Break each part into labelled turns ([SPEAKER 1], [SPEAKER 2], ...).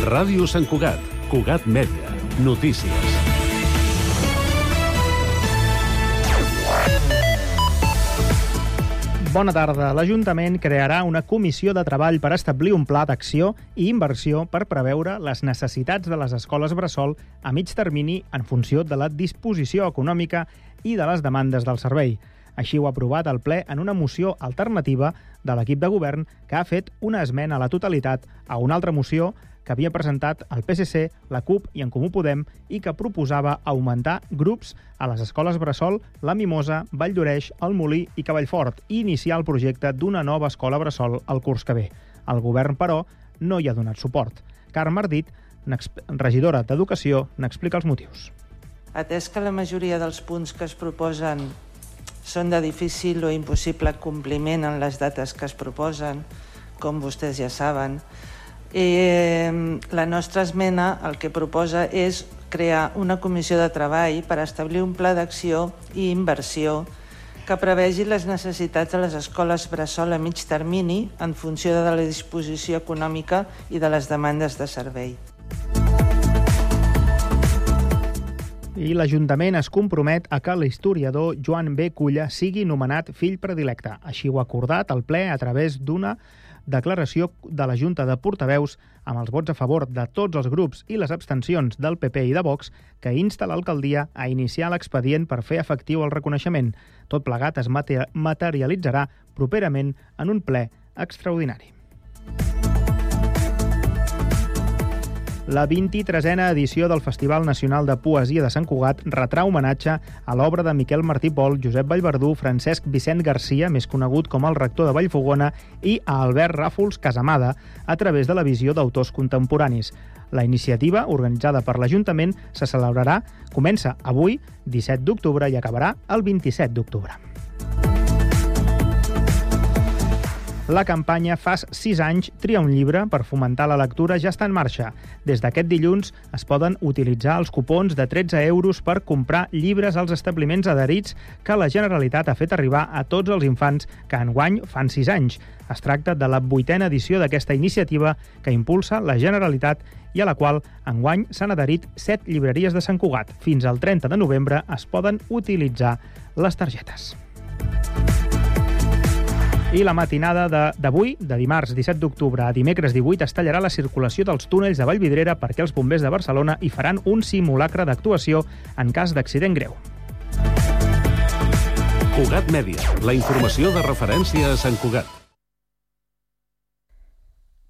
[SPEAKER 1] Ràdio Sant Cugat, Cugat Mèdia, notícies.
[SPEAKER 2] Bona tarda. L'Ajuntament crearà una comissió de treball per establir un pla d'acció i inversió per preveure les necessitats de les escoles bressol a mig termini en funció de la disposició econòmica i de les demandes del servei. Així ho ha aprovat el ple en una moció alternativa de l'equip de govern que ha fet una esmena a la totalitat a una altra moció que havia presentat el PSC, la CUP i en Comú Podem i que proposava augmentar grups a les escoles Bressol, La Mimosa, Vall d'Oreix, El Molí i Cavallfort i iniciar el projecte d'una nova escola Bressol el curs que ve. El govern, però, no hi ha donat suport. Carme Ardit, regidora d'Educació, n'explica els motius.
[SPEAKER 3] Atès que la majoria dels punts que es proposen són de difícil o impossible compliment en les dates que es proposen, com vostès ja saben, Eh, la nostra esmena el que proposa és crear una comissió de treball per establir un pla d'acció i inversió que prevegi les necessitats de les escoles bressol a mig termini en funció de la disposició econòmica i de les demandes de servei.
[SPEAKER 2] I l'Ajuntament es compromet a que l'historiador Joan B. Culla sigui nomenat fill predilecte. Així ho ha acordat el ple a través d'una declaració de la Junta de Portaveus amb els vots a favor de tots els grups i les abstencions del PP i de Vox que insta l'alcaldia a iniciar l'expedient per fer efectiu el reconeixement. Tot plegat es materialitzarà properament en un ple extraordinari. La 23a edició del Festival Nacional de Poesia de Sant Cugat retrà homenatge a l'obra de Miquel Martí Pol, Josep Vallverdú, Francesc Vicent Garcia, més conegut com el rector de Vallfogona, i a Albert Ràfols Casamada, a través de la visió d'autors contemporanis. La iniciativa, organitzada per l'Ajuntament, se celebrarà, comença avui, 17 d'octubre, i acabarà el 27 d'octubre. La campanya Fas 6 anys, tria un llibre per fomentar la lectura ja està en marxa. Des d'aquest dilluns es poden utilitzar els cupons de 13 euros per comprar llibres als establiments adherits que la Generalitat ha fet arribar a tots els infants que enguany fan 6 anys. Es tracta de la vuitena edició d'aquesta iniciativa que impulsa la Generalitat i a la qual enguany s'han adherit 7 llibreries de Sant Cugat. Fins al 30 de novembre es poden utilitzar les targetes. I la matinada d'avui, de, de dimarts 17 d'octubre a dimecres 18, es tallarà la circulació dels túnels de Vallvidrera perquè els bombers de Barcelona hi faran un simulacre d'actuació en cas d'accident greu.
[SPEAKER 1] Cugat Mèdia, la informació de referència a Sant Cugat.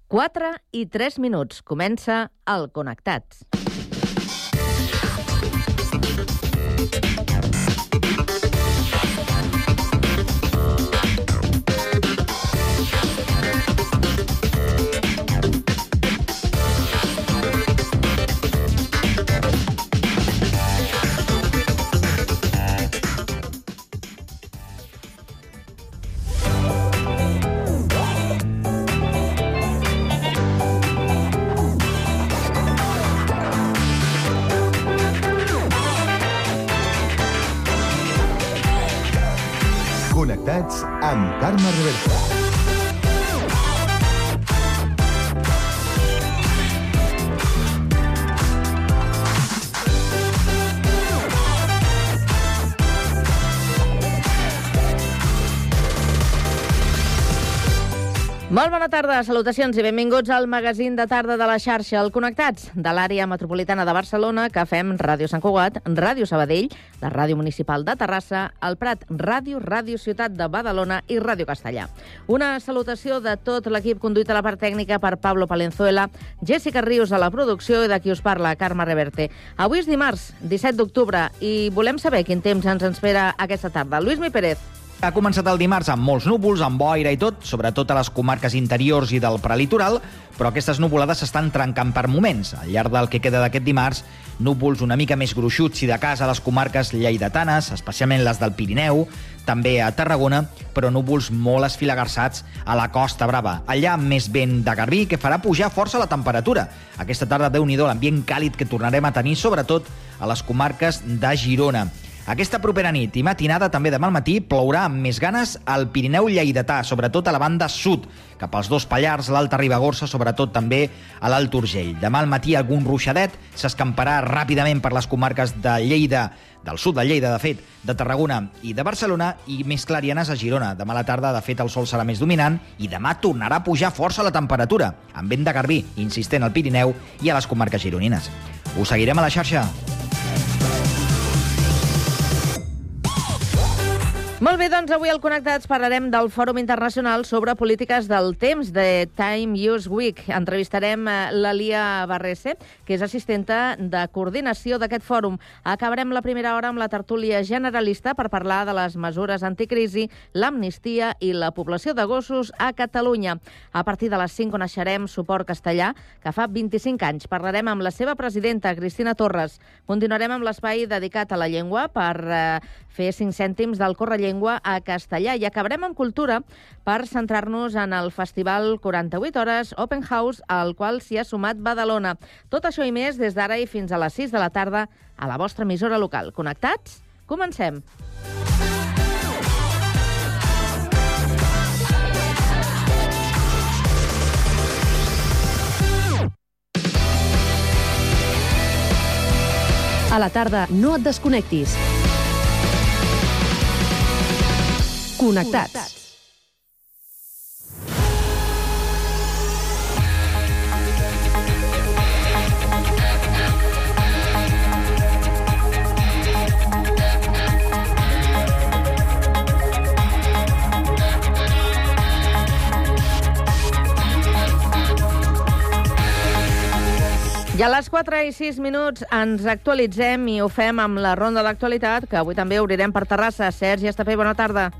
[SPEAKER 4] 4 i 3 minuts. Comença el Connectats.
[SPEAKER 5] Amb
[SPEAKER 4] Molt bona tarda, salutacions i benvinguts al magazín de tarda de la xarxa, el Connectats, de l'àrea metropolitana de Barcelona, que fem Ràdio Sant Cugat, Ràdio Sabadell, la Ràdio Municipal de Terrassa, el Prat Ràdio, Ràdio Ciutat de Badalona i Ràdio Castellà. Una salutació de tot l'equip conduït a la part tècnica per Pablo Palenzuela, Jessica Rius a la producció i de qui us parla, Carme Reverte. Avui és dimarts, 17 d'octubre, i volem saber quin temps ens espera aquesta tarda. Lluís Mi Pérez.
[SPEAKER 6] Ha començat el dimarts amb molts núvols, amb boira i tot, sobretot a les comarques interiors i del prelitoral, però aquestes nuvolades s'estan trencant per moments. Al llarg del que queda d'aquest dimarts, núvols una mica més gruixuts i de casa a les comarques lleidatanes, especialment les del Pirineu, també a Tarragona, però núvols molt esfilagarçats a la Costa Brava. Allà més vent de garbí que farà pujar força la temperatura. Aquesta tarda, déu nhi l'ambient càlid que tornarem a tenir, sobretot a les comarques de Girona. Aquesta propera nit i matinada, també demà al matí, plourà amb més ganes al Pirineu lleidatà, sobretot a la banda sud, cap als dos Pallars, l'Alta Ribagorça, sobretot també a l'Alt Urgell. Demà al matí algun ruixadet s'escamparà ràpidament per les comarques de Lleida, del sud de Lleida, de fet, de Tarragona i de Barcelona, i més clarianes a Girona. Demà a la tarda, de fet, el sol serà més dominant i demà tornarà a pujar força la temperatura, amb vent de garbí, insistent al Pirineu i a les comarques gironines. Us seguirem a la xarxa.
[SPEAKER 4] Molt bé, doncs avui al Connectats parlarem del Fòrum Internacional sobre Polítiques del Temps, de Time Use Week. Entrevistarem eh, l'Alia Barrese, que és assistenta de coordinació d'aquest fòrum. Acabarem la primera hora amb la tertúlia generalista per parlar de les mesures anticrisi, l'amnistia i la població de gossos a Catalunya. A partir de les 5 coneixerem Suport Castellà, que fa 25 anys. Parlarem amb la seva presidenta, Cristina Torres. Continuarem amb l'espai dedicat a la llengua per eh, fer 5 cèntims del Correllengua a castellà. I acabarem amb cultura per centrar-nos en el Festival 48 Hores Open House, al qual s'hi ha sumat Badalona. Tot això i més des d'ara i fins a les 6 de la tarda a la vostra emissora local. Connectats? Comencem.
[SPEAKER 7] A la tarda, no et desconnectis. Connectats.
[SPEAKER 4] I a les 4 i 6 minuts ens actualitzem i ho fem amb la ronda d'actualitat, que avui també obrirem per Terrassa. Sergi Estapé, bona tarda.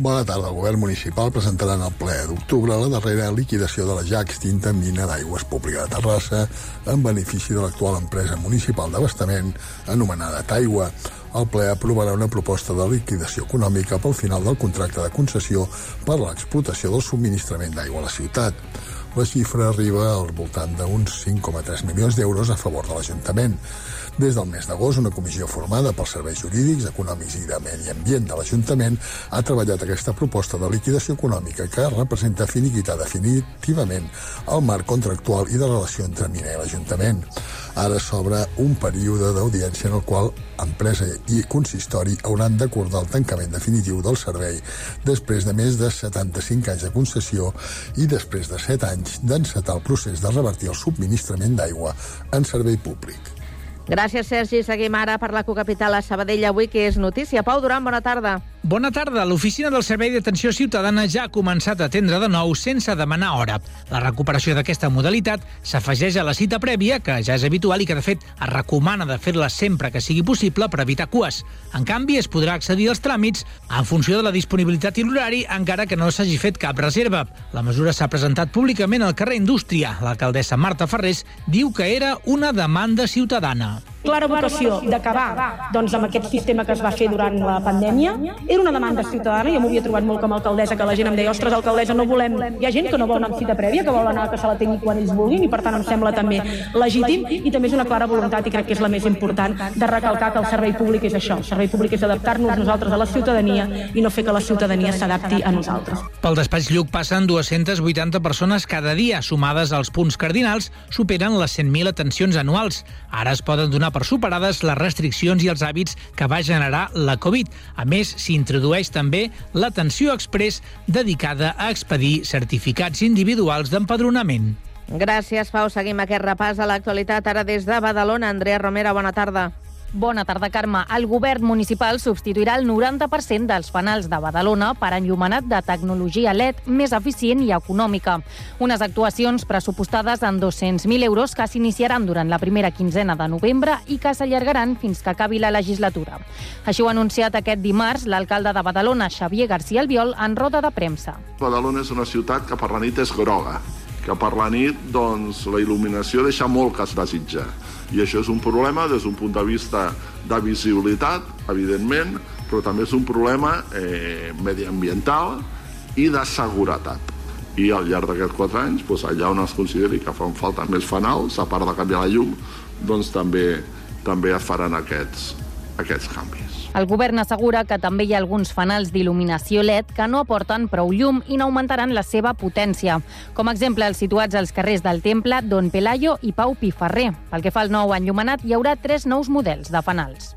[SPEAKER 8] Bona tarda. El govern municipal presentarà en el ple d'octubre la darrera liquidació de la ja extinta mina d'aigües pública de Terrassa en benefici de l'actual empresa municipal d'abastament anomenada Taigua. El ple aprovarà una proposta de liquidació econòmica pel final del contracte de concessió per a l'explotació del subministrament d'aigua a la ciutat. La xifra arriba al voltant d'uns 5,3 milions d'euros a favor de l'Ajuntament. Des del mes d'agost, una comissió formada pels serveis jurídics, econòmics i de medi ambient de l'Ajuntament ha treballat aquesta proposta de liquidació econòmica que representa finiquitar definitivament el marc contractual i de relació entre Mina i l'Ajuntament. Ara s'obre un període d'audiència en el qual empresa i consistori hauran d'acordar el tancament definitiu del servei després de més de 75 anys de concessió i després de 7 anys d'encetar el procés de revertir el subministrament d'aigua en servei públic.
[SPEAKER 4] Gràcies, Sergi. Seguim ara per la cocapital a Sabadell avui, que és notícia. Pau Duran, bona tarda.
[SPEAKER 9] Bona tarda. L'oficina del Servei d'Atenció Ciutadana ja ha començat a atendre de nou sense demanar hora. La recuperació d'aquesta modalitat s'afegeix a la cita prèvia, que ja és habitual i que, de fet, es recomana de fer-la sempre que sigui possible per evitar cues. En canvi, es podrà accedir als tràmits en funció de la disponibilitat i l'horari, encara que no s'hagi fet cap reserva. La mesura s'ha presentat públicament al carrer Indústria. L'alcaldessa Marta Ferrés diu que era una demanda ciutadana out.
[SPEAKER 10] Clara vocació d'acabar doncs, amb aquest sistema que es va fer durant la pandèmia. Era una demanda ciutadana, jo m'ho havia trobat molt com a alcaldessa, que la gent em deia, ostres, alcaldessa, no volem... Hi ha gent que no vol anar amb cita prèvia, que vol anar que se la tingui quan ells vulguin, i per tant em sembla també legítim, i també és una clara voluntat, i crec que és la més important, de recalcar que el servei públic és això. El servei públic és adaptar-nos nosaltres a la ciutadania i no fer que la ciutadania s'adapti a nosaltres.
[SPEAKER 9] Pel despatx Lluc passen 280 persones cada dia, sumades als punts cardinals, superen les 100.000 atencions anuals. Ara es poden donar per superades les restriccions i els hàbits que va generar la Covid. A més, s'introdueix també l'atenció express dedicada a expedir certificats individuals d'empadronament.
[SPEAKER 4] Gràcies, Pau. Seguim aquest repàs a l'actualitat ara des de Badalona. Andrea Romera, bona tarda.
[SPEAKER 11] Bona tarda, Carme. El govern municipal substituirà el 90% dels fanals de Badalona per enllumenat de tecnologia LED més eficient i econòmica. Unes actuacions pressupostades en 200.000 euros que s'iniciaran durant la primera quinzena de novembre i que s'allargaran fins que acabi la legislatura. Així ho ha anunciat aquest dimarts l'alcalde de Badalona, Xavier García Albiol, en roda de premsa.
[SPEAKER 12] Badalona és una ciutat que per la nit és groga, que per la nit doncs, la il·luminació deixa molt que es desitja. I això és un problema des d'un punt de vista de visibilitat, evidentment, però també és un problema eh, mediambiental i de seguretat. I al llarg d'aquests quatre anys, doncs, allà on es consideri que fan falta més fanals, a part de canviar la llum, doncs també, també es faran aquests, aquests canvis.
[SPEAKER 11] El govern assegura que també hi ha alguns fanals d'il·luminació LED que no aporten prou llum i n'augmentaran la seva potència. Com a exemple, els situats als carrers del Temple, Don Pelayo i Pau Piferrer. Pel que fa al nou enllumenat, hi haurà tres nous models de fanals.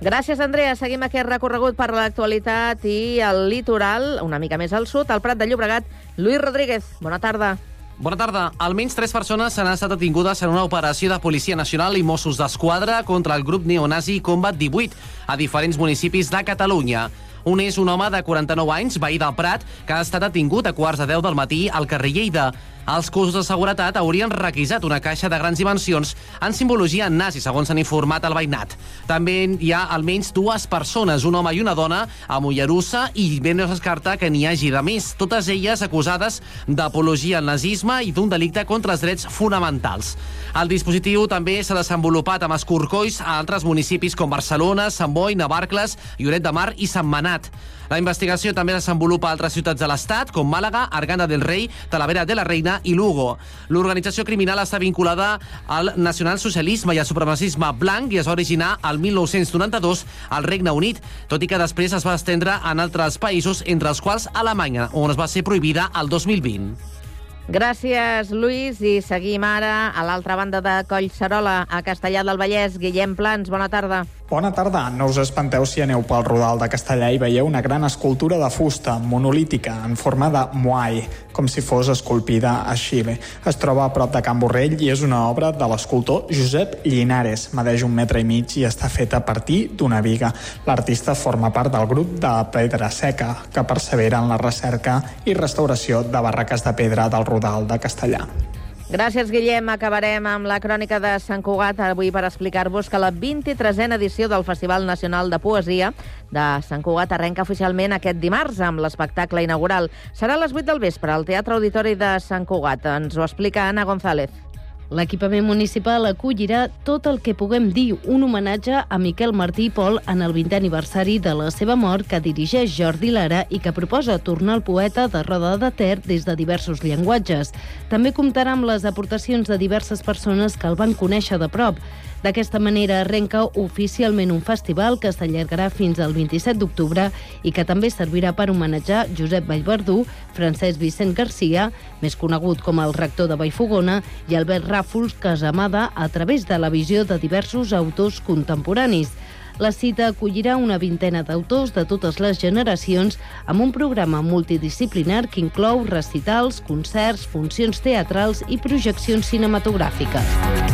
[SPEAKER 4] Gràcies, Andrea. Seguim aquest recorregut per l'actualitat i el litoral, una mica més al sud, al Prat de Llobregat. Lluís Rodríguez, bona tarda.
[SPEAKER 13] Bona tarda. Almenys tres persones han estat detingudes en una operació de Policia Nacional i Mossos d'Esquadra contra el grup neonazi Combat 18 a diferents municipis de Catalunya. Un és un home de 49 anys, veí del Prat, que ha estat detingut a quarts de 10 del matí al carrer Lleida. Els cossos de seguretat haurien requisat una caixa de grans dimensions en simbologia nazi, segons s'han informat al veïnat. També hi ha almenys dues persones, un home i una dona, a Mollerussa, i ben no es descarta que n'hi hagi de més, totes elles acusades d'apologia al nazisme i d'un delicte contra els drets fonamentals. El dispositiu també s'ha desenvolupat amb escorcolls a altres municipis com Barcelona, Sant Boi, Navarcles, Lloret de Mar i Sant Manat. La investigació també es desenvolupa altres ciutats de l'Estat, com Màlaga, Arganda del Rei, Talavera de la Reina i Lugo. L'organització criminal està vinculada al nacionalsocialisme i al supremacisme blanc i es va originar al 1992 al Regne Unit, tot i que després es va estendre en altres països, entre els quals Alemanya, on es va ser prohibida el 2020.
[SPEAKER 4] Gràcies, Lluís. I seguim ara a l'altra banda de Collserola, a Castellà del Vallès. Guillem Plans, bona tarda.
[SPEAKER 14] Bona tarda. No us espanteu si aneu pel Rodal de Castellà i veieu una gran escultura de fusta monolítica en forma de moai, com si fos esculpida a Xile. Es troba a prop de Can Borrell i és una obra de l'escultor Josep Linares. Medeix un metre i mig i està feta a partir d'una viga. L'artista forma part del grup de Pedra Seca, que persevera en la recerca i restauració de barraques de pedra del Rodal de Castellà.
[SPEAKER 4] Gràcies, Guillem. Acabarem amb la crònica de Sant Cugat, avui per explicar-vos que la 23a edició del Festival Nacional de Poesia de Sant Cugat arrenca oficialment aquest dimarts amb l'espectacle inaugural. Serà a les 8 del vespre al Teatre Auditori de Sant Cugat. Ens ho explica Anna González.
[SPEAKER 7] L'equipament municipal acollirà tot el que puguem dir un homenatge a Miquel Martí i Pol en el 20è aniversari de la seva mort que dirigeix Jordi Lara i que proposa tornar el poeta de Roda de Ter des de diversos llenguatges. També comptarà amb les aportacions de diverses persones que el van conèixer de prop. D'aquesta manera arrenca oficialment un festival que s'allargarà fins al 27 d'octubre i que també servirà per homenatjar Josep Vallverdú, Francesc Vicent Garcia, més conegut com el rector de Vallfogona, i Albert Ràfols Casamada a través de la visió de diversos autors contemporanis. La cita acollirà una vintena d'autors de totes les generacions amb un programa multidisciplinar que inclou recitals, concerts, funcions teatrals i projeccions cinematogràfiques.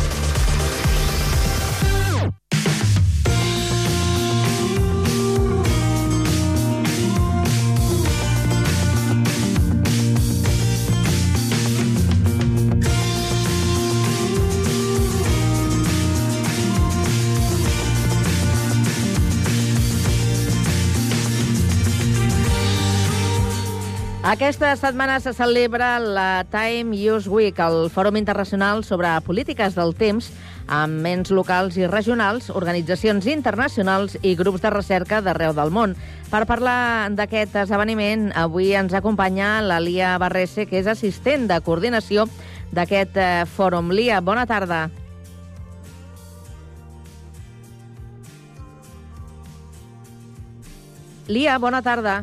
[SPEAKER 4] Aquesta setmana se celebra la Time Use Week, el Fòrum Internacional sobre Polítiques del Temps, amb ments locals i regionals, organitzacions internacionals i grups de recerca d'arreu del món. Per parlar d'aquest esdeveniment, avui ens acompanya la Lia Barrese, que és assistent de coordinació d'aquest eh, fòrum. Lia, bona tarda. Lia, bona tarda.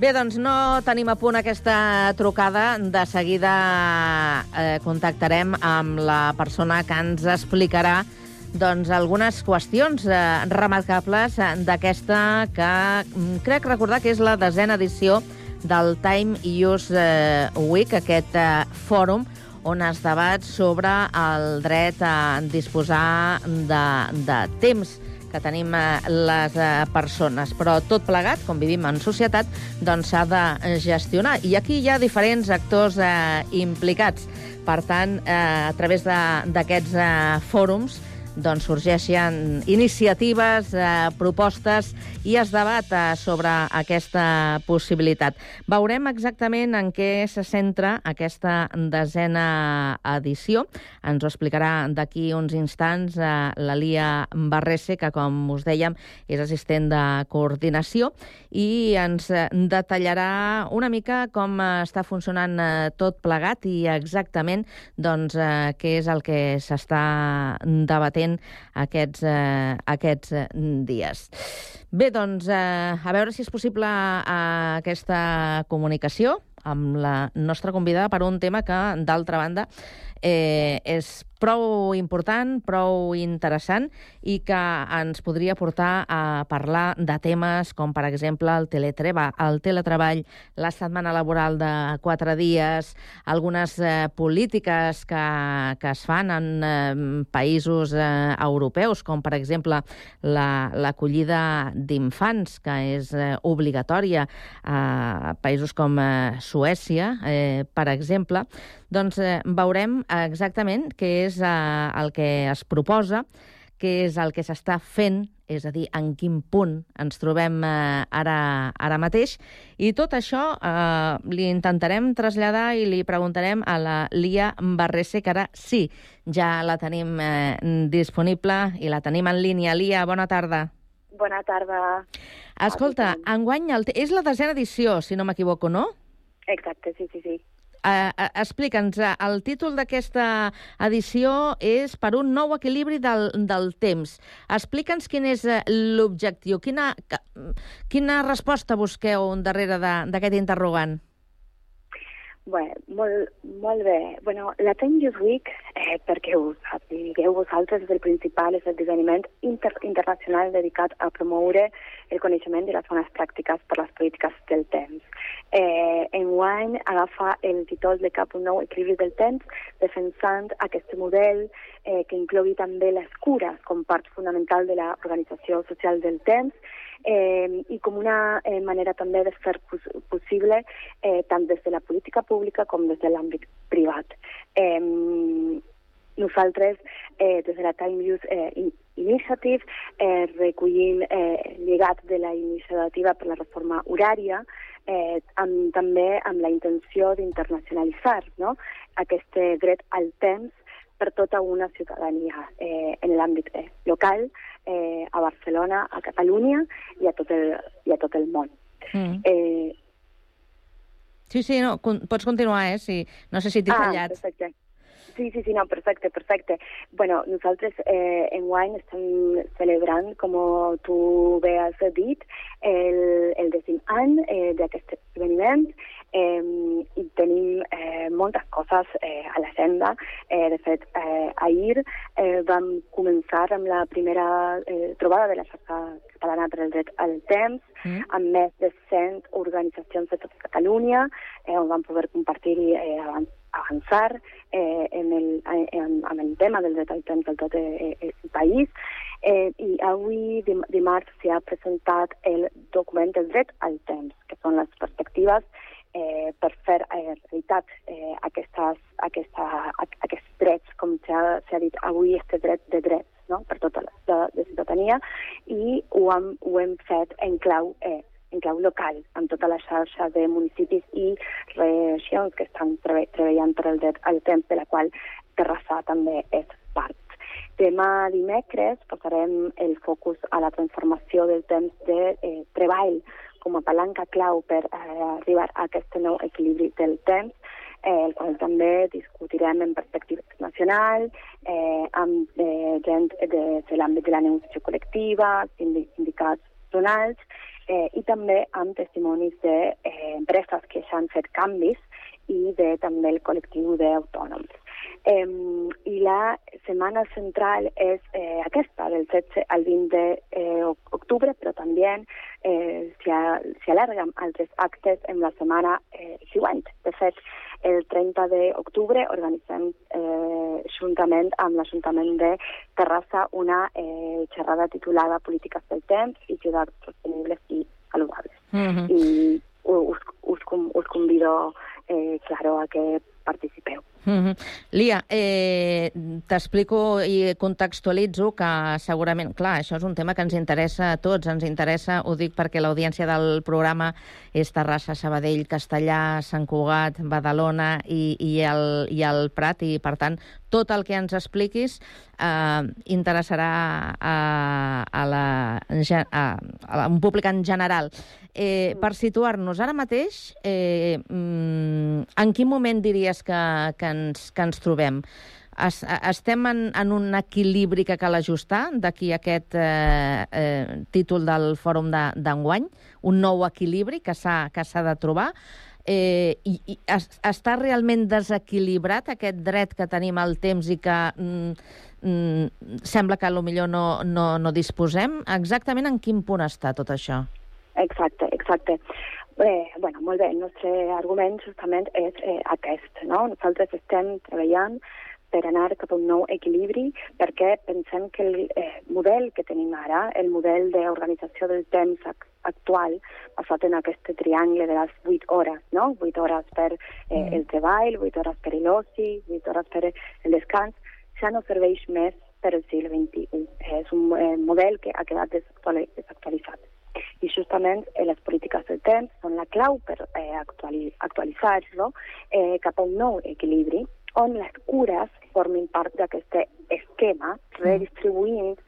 [SPEAKER 4] Bé, doncs no tenim a punt aquesta trucada. De seguida eh, contactarem amb la persona que ens explicarà doncs, algunes qüestions eh, remarcables d'aquesta que mm, crec recordar que és la desena edició del Time Use eh, Week, aquest eh, fòrum on es debat sobre el dret a disposar de, de temps que tenim eh, les eh, persones. Però tot plegat, com vivim en societat, doncs s'ha de gestionar. I aquí hi ha diferents actors eh, implicats. Per tant, eh, a través d'aquests eh, fòrums, doncs sorgeixen iniciatives, eh, propostes i es debat eh, sobre aquesta possibilitat. Veurem exactament en què se centra aquesta desena edició. Ens ho explicarà d'aquí uns instants eh, la Lia Barrese, que, com us dèiem, és assistent de coordinació i ens eh, detallarà una mica com eh, està funcionant eh, tot plegat i exactament doncs, eh, què és el que s'està debatent aquests, eh, aquests eh, dies. Bé, doncs, eh, a veure si és possible eh, aquesta comunicació amb la nostra convidada per un tema que, d'altra banda, eh, és prou important, prou interessant i que ens podria portar a parlar de temes com, per exemple, el, teletreba, el teletreball, la setmana laboral de quatre dies, algunes eh, polítiques que, que es fan en eh, països eh, europeus, com, per exemple, la- l'acollida d'infants, que és eh, obligatòria a països com eh, Suècia, eh, per exemple, doncs eh, veurem exactament què és eh, el que es proposa, què és el que s'està fent, és a dir, en quin punt ens trobem eh, ara, ara mateix. I tot això eh, li intentarem traslladar i li preguntarem a la Lia Barrese, que ara sí, ja la tenim eh, disponible i la tenim en línia. Lia, bona tarda.
[SPEAKER 15] Bona tarda.
[SPEAKER 4] Escolta, enguany el és la desena edició, si no m'equivoco, no?
[SPEAKER 15] Exacte, sí, sí, sí.
[SPEAKER 4] Uh, Explica'ns, el títol d'aquesta edició és Per un nou equilibri del, del temps. Explica'ns quin és uh, l'objectiu, quina, quina resposta busqueu darrere d'aquest interrogant?
[SPEAKER 15] Bé, molt, molt bé. Bueno, la Time Youth Week, eh, perquè ho sapigueu vosaltres, és el principal esdeveniment inter internacional dedicat a promoure el coneixement de les bones pràctiques per les polítiques del temps. Eh, enguany agafa el títol de Cap un nou equilibri del temps, defensant aquest model eh, que inclogui també les cures com part fonamental de l'organització social del temps eh, i com una eh, manera també de fer pos possible eh, tant des de la política pública com des de l'àmbit privat. Eh, nosaltres, eh, des de la Time Youth eh, In- Initiative, eh, recollim eh, llegat de la iniciativa per la reforma horària, eh, amb, també amb la intenció d'internacionalitzar no? aquest eh, dret al temps per tota una ciutadania eh, en l'àmbit eh, local, eh, a Barcelona, a Catalunya i a tot el, i a tot el món.
[SPEAKER 4] Mm.
[SPEAKER 15] Eh,
[SPEAKER 4] Sí, sí, no, con, pots continuar, eh? Sí, no sé si t'he
[SPEAKER 15] ah,
[SPEAKER 4] tallat.
[SPEAKER 15] perfecte. Sí, sí, sí, no, perfecte, perfecte. Bueno, nosaltres eh, enguany estem celebrant, com tu bé has dit, el, el dècim any eh, d'aquest esdeveniment eh, i tenim eh, moltes coses eh, a l'agenda. Eh, de fet, eh, ahir eh, vam començar amb la primera eh, trobada de la xarxa catalana per al dret al temps,
[SPEAKER 4] Mm.
[SPEAKER 15] amb més de 100 organitzacions de tot Catalunya, eh, on vam poder compartir eh, avan- avançar eh, en el, en, en el tema del dret al temps del tot eh, eh, el país. Eh, I avui, dim dimarts, s'ha presentat el document del dret al temps, que són les perspectives eh, per fer eh, realitat eh, aquestes, aquesta, aquests drets, com s'ha dit avui, este dret de drets no? per tota la de, de ciutadania, i ho hem, ho hem fet en clau, eh, en clau local, amb tota la xarxa de municipis i regions que estan trebe treballant per al dret al temps, de la qual Terrassa també és part. Demà dimecres posarem el focus a la transformació del temps de eh, treball com a palanca clau per eh, arribar a aquest nou equilibri del temps, eh, el qual també discutirem en perspectiva nacional, eh, amb eh, gent de, de l'àmbit de la negociació col·lectiva, sindi- sindicats zonals, eh, i també amb testimonis d'empreses que ja han fet canvis i de també el col·lectiu d'autònoms. Eh, I la setmana central és eh, aquesta, del 16 al 20 d'octubre, però també eh, s'hi a- s'hi allarga amb altres actes en la setmana eh, següent. De fet, El 30 d'octubre organitzem eh, juntament amb l'Ajuntament de Terrassa una eh, xerrada titulada Polítiques del temps i ciutats sostenibles i saludables.
[SPEAKER 4] Mm -hmm.
[SPEAKER 15] I us, us, us convido, eh, claro, a que participeu.
[SPEAKER 4] Mm -hmm. Lia, eh, t'explico i contextualitzo que segurament, clar, això és un tema que ens interessa a tots, ens interessa, ho dic perquè l'audiència del programa és Terrassa, Sabadell, Castellà, Sant Cugat, Badalona i, i, el, i el Prat, i per tant tot el que ens expliquis eh, interessarà a, a, la, a, a un públic en general. Eh, per situar-nos ara mateix, eh, mm, en quin moment diries que, que, ens, que ens trobem? Es, estem en, en un equilibri que cal ajustar d'aquí aquest eh, eh, títol del fòrum de- d'enguany, un nou equilibri que s'ha que s'ha de trobar. Eh, i, i es, està realment desequilibrat aquest dret que tenim al temps i que mm, mm, sembla que millor no, no, no disposem? Exactament en quin punt està tot això?
[SPEAKER 15] Exacte, exacte. Eh, bueno, molt bé, el nostre argument justament és eh, aquest, no? Nosaltres estem treballant per anar cap a un nou equilibri perquè pensem que el eh, model que tenim ara, el model d'organització del temps ac actual, basat en aquest triangle de les 8 hores, no? 8 hores per eh, el treball, 8 hores per l'oci, 8 hores per el descans, ja no serveix més per al segle XXI. És un eh, model que ha quedat desactuali- desactualitzat. I justament eh, les polítiques del temps són la clau per eh, actuali actualitzar-lo eh, cap a un nou equilibri on les cures formin part d'aquest esquema, redistribuint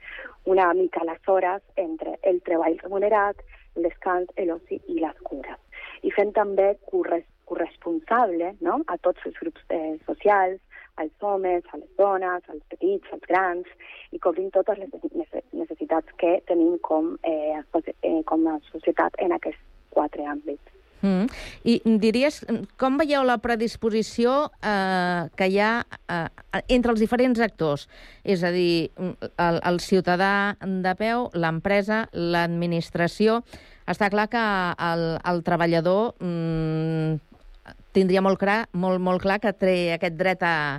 [SPEAKER 15] una mica les hores entre el treball remunerat, el descans, l'oci i les cures. I fent també corres corresponsable no? a tots els grups eh, socials, als homes, a les dones, als petits, als grans, i cobrint totes les nece- necessitats que tenim com, eh, eh, com a societat en aquests quatre àmbits.
[SPEAKER 4] Mm. I diries, com veieu la predisposició eh, que hi ha eh, entre els diferents actors? És a dir, el, el ciutadà de peu, l'empresa, l'administració... Està clar que el, el treballador mm, tindria molt clar, molt, molt clar que té aquest dret a,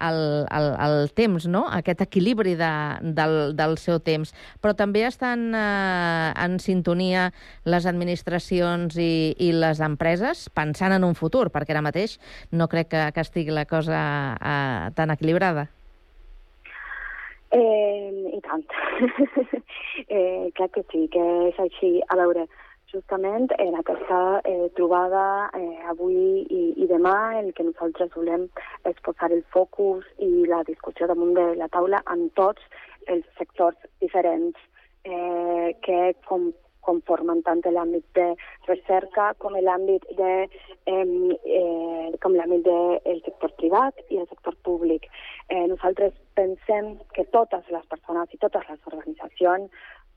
[SPEAKER 4] al, al, al temps, no? aquest equilibri de, del, del seu temps. Però també estan eh, en sintonia les administracions i, i les empreses pensant en un futur, perquè ara mateix no crec que, que estigui la cosa eh, tan equilibrada.
[SPEAKER 15] Eh, I tant. eh, crec que sí, que és així. A veure, justament en aquesta eh, trobada eh, avui i, i demà el que nosaltres volem és posar el focus i la discussió damunt de la taula en tots els sectors diferents eh, que com, conformen tant l'àmbit de recerca com l'àmbit de eh, eh, com l'àmbit del sector privat i el sector públic. Eh, nosaltres pensem que totes les persones i totes les organitzacions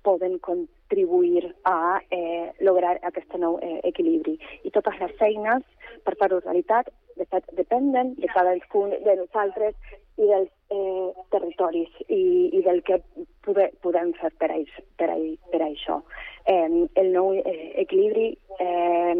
[SPEAKER 15] poden contribuir a eh, lograr aquest nou eh, equilibri. I totes les feines, per fer-ho realitat, de fet, dependen de cadascun de nosaltres i dels eh, territoris i, i del que pode, podem fer per, a, per, a, per a això. Eh, el nou eh, equilibri eh,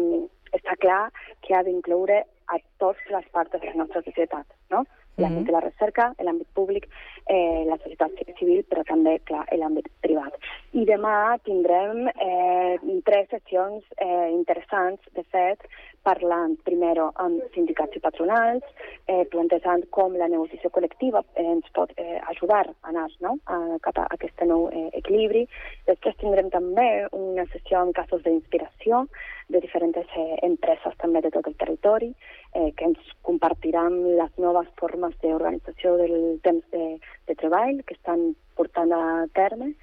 [SPEAKER 15] està clar que ha d'incloure a totes les parts de la nostra societat, no? L'àmbit de la recerca, l'àmbit públic, eh, la societat civil, però també, clar, l'àmbit privat. I demà tindrem eh, tres sessions eh, interessants, de fet, parlant primer amb sindicats i patronals, eh, plantejant com la negociació col·lectiva eh, ens pot eh, ajudar a anar no? a, cap a aquest nou eh, equilibri. Després tindrem també una sessió amb casos d'inspiració de diferents eh, empreses també de tot el territori, eh, que ens compartiran les noves formes d'organització del temps de, de treball que estan portant a terme.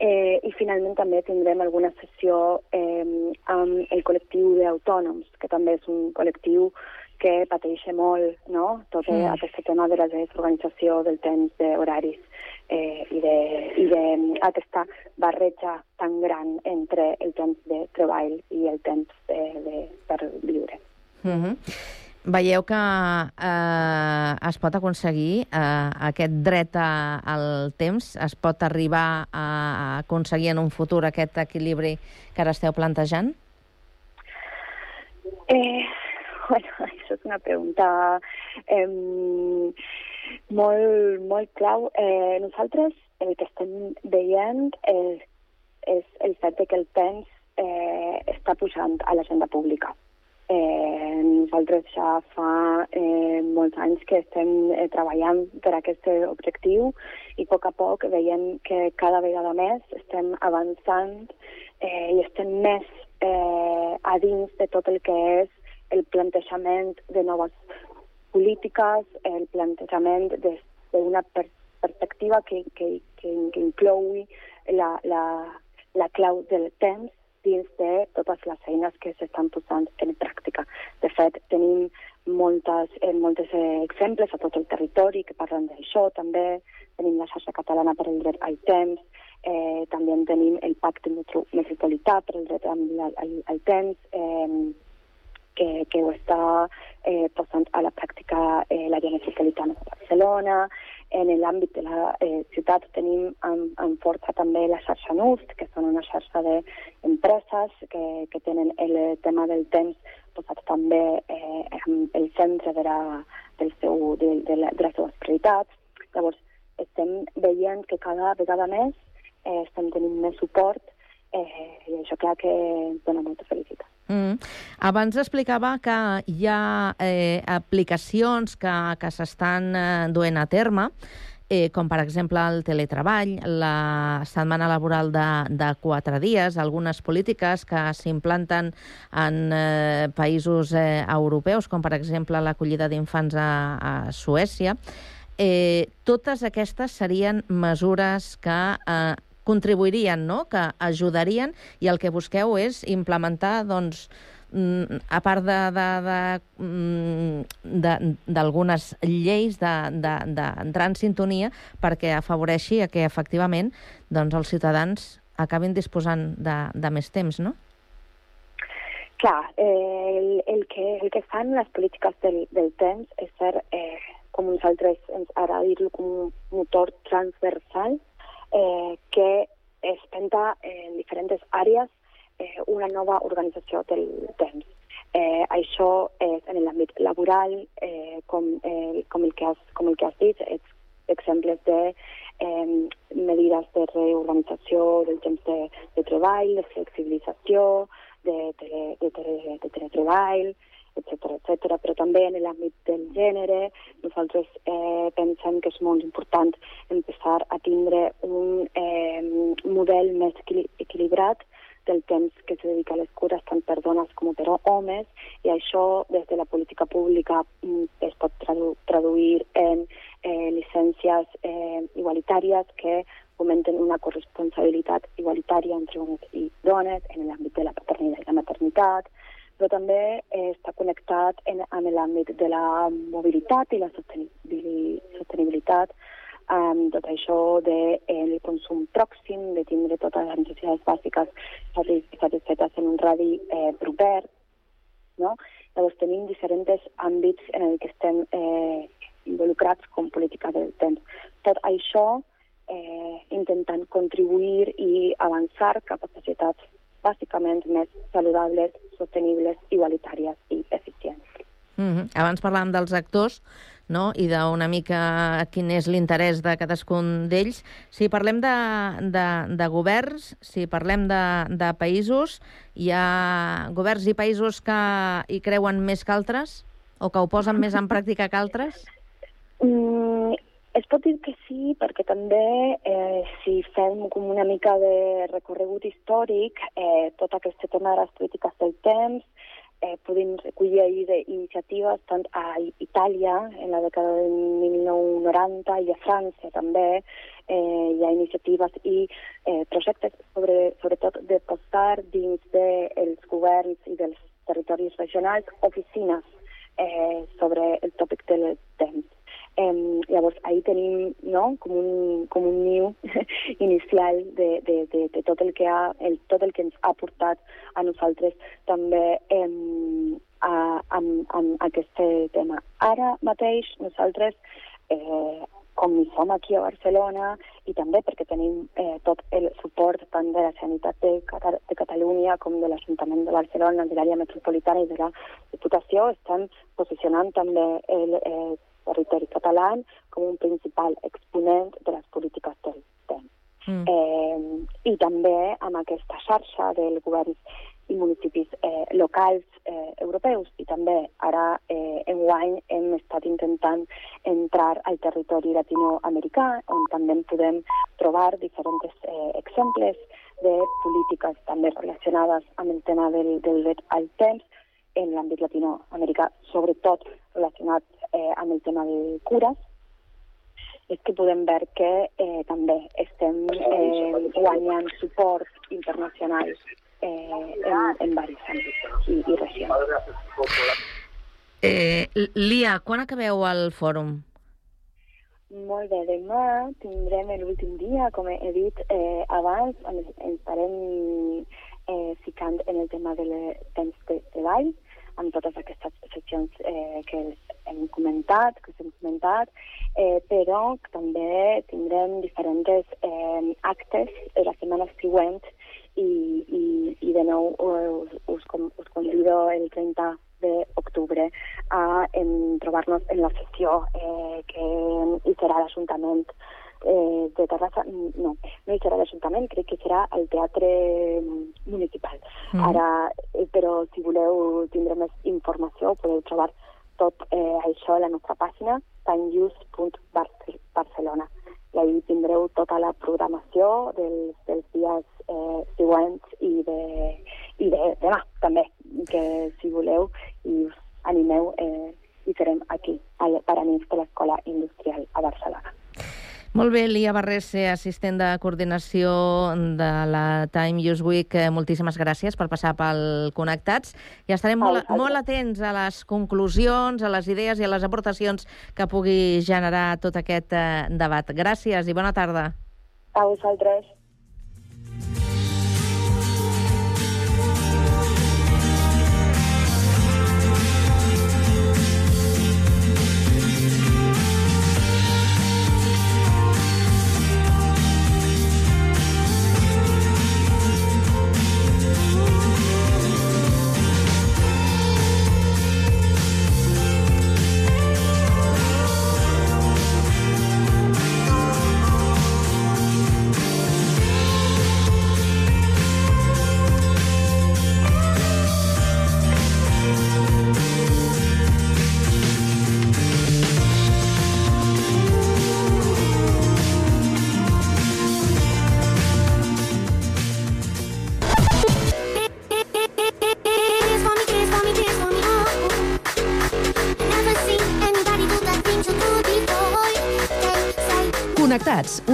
[SPEAKER 15] Eh, I finalment també tindrem alguna sessió eh, amb el col·lectiu d'autònoms, que també és un col·lectiu que pateix molt no? tot
[SPEAKER 4] Mm.
[SPEAKER 15] mm. aquest tema de la desorganització del temps d'horaris eh, i de, i de aquesta barreja tan gran entre el temps de treball i el temps de, de, per viure.
[SPEAKER 4] Mm -hmm. Veieu que eh, es pot aconseguir eh, aquest dret a, al temps, es pot arribar a, a aconseguir en un futur aquest equilibri que ara esteu plantejant?
[SPEAKER 15] Eh, Bueno, això és una pregunta eh, molt, molt clau. Eh, nosaltres el que estem veient és, és el fet que el temps eh, està pujant a l'agenda pública. Eh, nosaltres ja fa eh, molts anys que estem eh, treballant per aquest objectiu i a poc a poc veiem que cada vegada més estem avançant eh, i estem més eh, a dins de tot el que és el plantejament de noves polítiques, el plantejament d'una per perspectiva que, que, que, que inclou la, la, la clau del temps dins de totes les eines que s'estan posant en pràctica. De fet, tenim moltes, eh, moltes exemples a tot el territori que parlen d'això, també tenim la xarxa catalana per al dret al temps, eh, també tenim el pacte metropolità per al dret al, al, al temps, eh, que, que ho està eh, posant a la pràctica eh, l'àrea metropolitana de Barcelona, en l'àmbit de la eh, ciutat tenim en, en força també la xarxa NUST, que són una xarxa d'empreses que, que tenen el tema del temps posat també eh, en el centre de, la, del seu, de, de, la, de les seves prioritats. Llavors, estem veient que cada vegada més eh, estem tenint més suport eh, i això clar que dona molta felicitat.
[SPEAKER 4] Mm. Abans explicava que hi ha eh, aplicacions que, que s'estan eh, duent a terme, eh, com per exemple el teletreball, la setmana laboral de, de quatre dies, algunes polítiques que s'implanten en eh, països eh, europeus, com per exemple l'acollida d'infants a, a Suècia. Eh, totes aquestes serien mesures que eh, contribuirien, no? que ajudarien, i el que busqueu és implementar, doncs, mm, a part d'algunes mm, lleis d'entrar de, de, en sintonia perquè afavoreixi a que efectivament doncs, els ciutadans acabin disposant de, de més temps, no?
[SPEAKER 15] Clar, eh, el, el, que, el que fan les polítiques del, del temps és ser, eh, com nosaltres ens agrada dir-lo, com un motor transversal eh, que es penta en diferents àrees eh, una nova organització del temps. Eh, això és en l'àmbit laboral, eh, com, eh, com, el que has, com el que has dit, és exemples de eh, medides de reorganització del temps de, de treball, de flexibilització, de, de, de, de, de teletreball, etc etc. Però també en l'àmbit del gènere, nosaltres eh, pensem que és molt important empezar a tindre un eh, model més equilibrat del temps que se dedica a les cures tant per dones com per homes i això des de la política pública mm, es pot tradu traduir en eh, llicències eh, igualitàries que fomenten una corresponsabilitat igualitària entre homes i dones en l'àmbit de la paternitat i la maternitat, però també eh, està connectat en, amb l'àmbit de la mobilitat i la sostenibilitat, amb tot això del de, consum pròxim, de tindre totes les necessitats bàsiques satisfetes en un radi eh, proper. No? Llavors tenim diferents àmbits en el que estem eh, involucrats com política del temps. Tot això eh, intentant contribuir i avançar cap a societats bàsicament més saludables, sostenibles, igualitàries i eficients.
[SPEAKER 4] Mm -hmm. Abans parlàvem dels actors no? i d'una mica quin és l'interès de cadascun d'ells. Si parlem de, de, de governs, si parlem de, de països, hi ha governs i països que hi creuen més que altres? O que ho posen més en pràctica que altres?
[SPEAKER 15] Mm, es pot dir que sí, perquè també eh, si fem com una mica de recorregut històric, eh, tot aquest tema de les polítiques del temps, eh, podem recollir ahir iniciatives tant a Itàlia, en la dècada de 1990, i a França també, eh, hi ha iniciatives i eh, projectes sobre, sobretot de posar dins dels de governs i dels territoris regionals oficines eh, sobre el tòpic del temps Eh, llavors, ahir tenim no, com, un, com un niu inicial de, de, de, de tot, el que ha, el, tot el que ens ha portat a nosaltres també eh, a, amb, amb aquest tema. Ara mateix nosaltres, eh, com som aquí a Barcelona i també perquè tenim eh, tot el suport tant de la Sanitat de, Cata de Catalunya com de l'Ajuntament de Barcelona, de l'àrea metropolitana i de la Diputació, estem posicionant també el eh, territori català com un principal exponent de les polítiques del temps. Mm. Eh, I també amb aquesta xarxa del govern i municipis eh, locals eh, europeus i també ara eh, en guany hem estat intentant entrar al territori latinoamericà on també podem trobar diferents eh, exemples de polítiques també relacionades amb el tema del, del dret al temps en l'àmbit latinoamericà, sobretot relacionat eh, amb el tema de cures, és que podem veure que eh, també estem eh, guanyant suport internacional eh, en, en diversos àmbits i, i regions.
[SPEAKER 4] Eh, Lia, quan acabeu el fòrum?
[SPEAKER 15] Molt bé, demà tindrem l'últim dia, com he dit eh, abans, ens estarem eh, ficant en el tema del temps de treball, amb totes aquestes seccions eh, que hem comentat, que hem comentat, eh, però també tindrem diferents eh, actes la setmana següent i, i, i de nou us, us, us convido el 30 d'octubre a trobar-nos en la sessió eh, que hi serà l'Ajuntament eh, de Terrassa, no, no hi serà l'Ajuntament, crec que serà el Teatre Municipal. Mm. Ara, eh, però si voleu tindre més informació podeu trobar tot eh, això a la nostra pàgina timeuse.barcelona i ahí tindreu tota la programació dels, dels dies eh, següents i de, i de demà també, que si voleu i us animeu eh, hi serem aquí, al Paranís de l'Escola Industrial a Barcelona.
[SPEAKER 4] Molt bé, Lia Barrés, assistent de coordinació de la Time Use Week. Eh, moltíssimes gràcies per passar pel Connectats. I estarem molt, molt atents a les conclusions, a les idees i a les aportacions que pugui generar tot aquest eh, debat. Gràcies i bona tarda.
[SPEAKER 15] A vosaltres.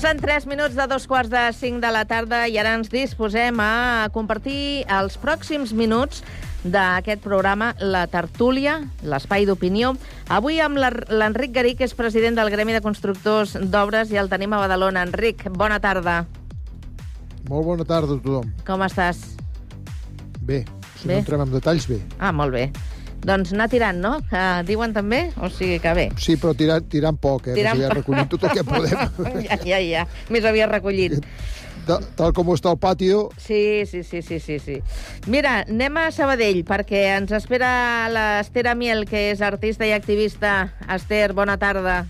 [SPEAKER 4] Passen 3 minuts de dos quarts de 5 de la tarda i ara ens disposem a compartir els pròxims minuts d'aquest programa La Tertúlia, l'espai d'opinió. Avui amb l'Enric Garí, que és president del Gremi de Constructors d'Obres, i el tenim a Badalona. Enric, bona tarda.
[SPEAKER 16] Molt bona tarda a tothom.
[SPEAKER 4] Com estàs?
[SPEAKER 16] Bé, si
[SPEAKER 4] Bé.
[SPEAKER 16] no entrem en detalls, bé.
[SPEAKER 4] Ah, molt bé. Doncs anar tirant, no? Que diuen també? O sigui que bé.
[SPEAKER 16] Sí, però tirant, tirant poc, eh?
[SPEAKER 4] Tirant.
[SPEAKER 16] Ja
[SPEAKER 4] poc.
[SPEAKER 16] recollim tot el que podem.
[SPEAKER 4] ja, ja, ja. Més aviat recollit.
[SPEAKER 16] Tal, tal com està el patio,
[SPEAKER 4] Sí, sí, sí, sí, sí, sí. Mira, anem a Sabadell, perquè ens espera l'Ester Amiel, que és artista i activista. Esther, bona tarda.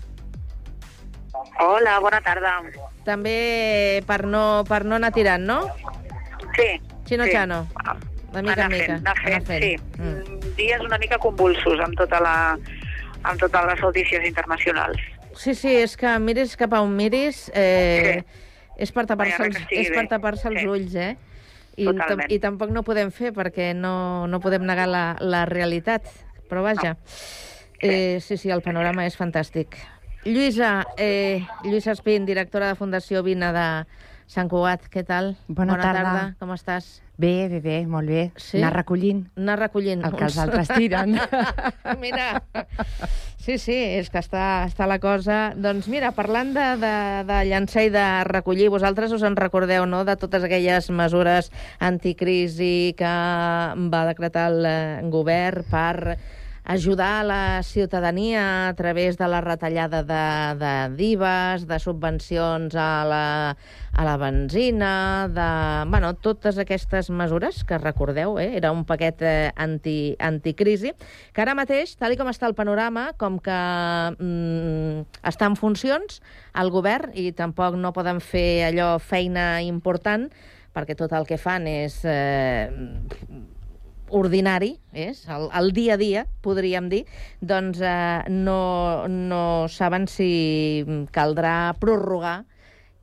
[SPEAKER 17] Hola, bona tarda.
[SPEAKER 4] També per no, per no anar tirant, no?
[SPEAKER 17] Sí.
[SPEAKER 4] Xino
[SPEAKER 17] sí.
[SPEAKER 4] Chano. De mica en
[SPEAKER 17] anar
[SPEAKER 4] mica.
[SPEAKER 17] fent, anar fent, sí.
[SPEAKER 4] Mm.
[SPEAKER 17] Dies una mica convulsos amb tota la amb totes les notícies internacionals.
[SPEAKER 4] Sí, sí, és que miris cap a on miris, eh, és per tapar-se els, és per
[SPEAKER 17] bé.
[SPEAKER 4] tapar-se els
[SPEAKER 17] Sí.
[SPEAKER 4] ulls, eh? I, I tampoc no podem fer perquè no, no podem negar la, la realitat. Però vaja, eh, sí, sí, el panorama és fantàstic. Lluïsa, eh, Lluïsa Espín, directora de Fundació Vina de Sant Cugat, què tal?
[SPEAKER 18] Bona tarda.
[SPEAKER 4] com estàs?
[SPEAKER 18] Bé, bé, bé, molt bé.
[SPEAKER 4] Sí?
[SPEAKER 18] Anar recollint.
[SPEAKER 4] Anar recollint.
[SPEAKER 18] El que els altres tiren.
[SPEAKER 4] mira, sí, sí, és que està, està la cosa... Doncs mira, parlant de, de, de llançar i de recollir, vosaltres us en recordeu, no?, de totes aquelles mesures anticrisi que va decretar el eh, govern per ajudar la ciutadania a través de la retallada de, de divas, de subvencions a la, a la benzina, de... Bueno, totes aquestes mesures que recordeu, eh? era un paquet eh, anti, anticrisi, que ara mateix, tal com està el panorama, com que mm, està en funcions el govern i tampoc no poden fer allò feina important, perquè tot el que fan és eh, ordinari, és el, el dia a dia, podríem dir, doncs eh, no, no saben si caldrà prorrogar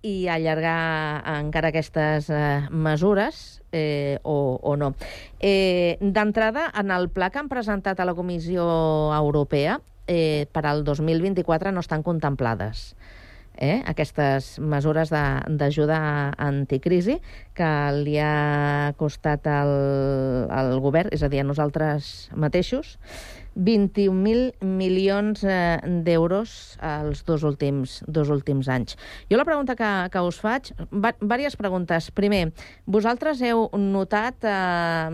[SPEAKER 4] i allargar encara aquestes eh, mesures eh, o, o no. Eh, D'entrada, en el pla que han presentat a la Comissió Europea, eh, per al 2024 no estan contemplades eh, aquestes mesures d'ajuda anticrisi que li ha costat al, al govern, és a dir, a nosaltres mateixos, 21.000 milions eh, d'euros els dos últims, dos últims anys. Jo la pregunta que, que us faig, va, diverses preguntes. Primer, vosaltres heu notat eh,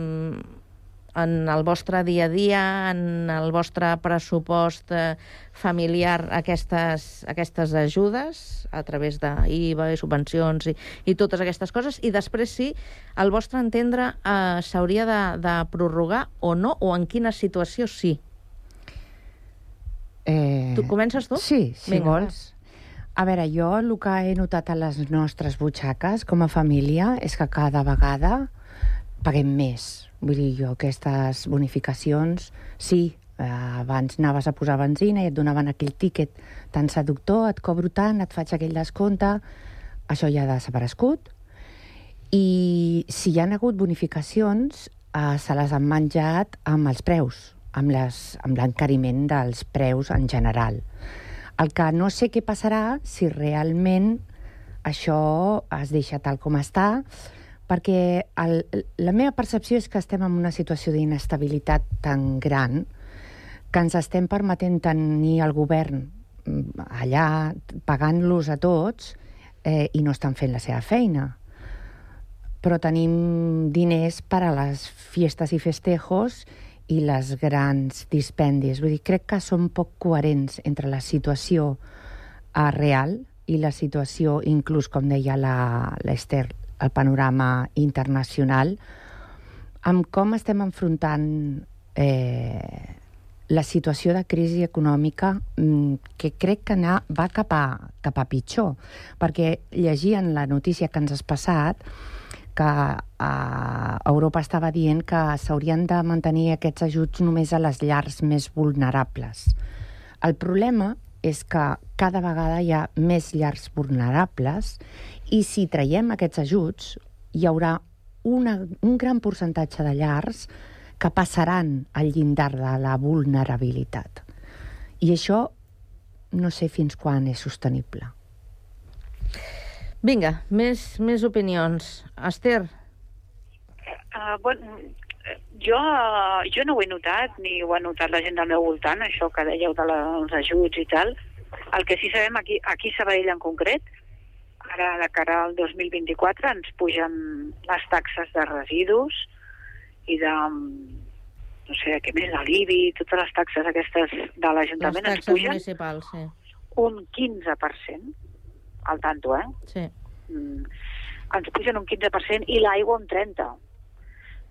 [SPEAKER 4] en el vostre dia a dia, en el vostre pressupost eh, familiar, aquestes, aquestes ajudes a través d'IVA i subvencions i, i totes aquestes coses? I després, sí, al vostre entendre, eh, s'hauria de, de prorrogar o no, o en quina situació sí?
[SPEAKER 18] Eh,
[SPEAKER 4] Tu comences tu?
[SPEAKER 18] Sí, si
[SPEAKER 4] Vinga,
[SPEAKER 18] vols. A veure, jo el que he notat a les nostres butxaques com a família és que cada vegada paguem més. Vull dir, jo aquestes bonificacions, sí, eh, abans anaves a posar benzina i et donaven aquell tíquet tan seductor, et cobro tant, et faig aquell descompte, això ja ha desaparegut. I si hi han hagut bonificacions, eh, se les han menjat amb els preus, amb l'encariment dels preus en general. El que no sé què passarà si realment això es deixa tal com està, perquè el, la meva percepció és que estem en una situació d'inestabilitat tan gran que ens estem permetent tenir el govern mm, allà pagant-los a tots eh, i no estan fent la seva feina. Però tenim diners per a les fiestes i festejos i les grans dispendis. Vull dir, crec que són poc coherents entre la situació eh, real i la situació, inclús, com deia l'Ester, el panorama internacional, amb com estem enfrontant eh, la situació de crisi econòmica mm, que crec que anar, va cap a, cap a pitjor. Perquè llegint la notícia que ens has passat, que eh, Europa estava dient que s'haurien de mantenir aquests ajuts només a les llars més vulnerables. El problema és que cada vegada hi ha més llars vulnerables i si traiem aquests ajuts hi haurà una, un gran percentatge de llars que passaran al llindar de la vulnerabilitat. I això no sé fins quan és sostenible.
[SPEAKER 4] Vinga, més, més opinions. Esther,
[SPEAKER 17] Uh, bueno, jo, jo no ho he notat, ni ho ha notat la gent del meu voltant, això que dèieu de la, dels ajuts i tal. El que sí sabem aquí, aquí a Sabadell en concret, ara de cara al 2024 ens pugen les taxes de residus i de, no sé, què més, de l'IBI, totes les taxes aquestes de l'Ajuntament ens pugen
[SPEAKER 4] sí.
[SPEAKER 17] un 15%, al tanto, eh?
[SPEAKER 4] sí.
[SPEAKER 17] mm, ens pugen un 15% i l'aigua un 30%.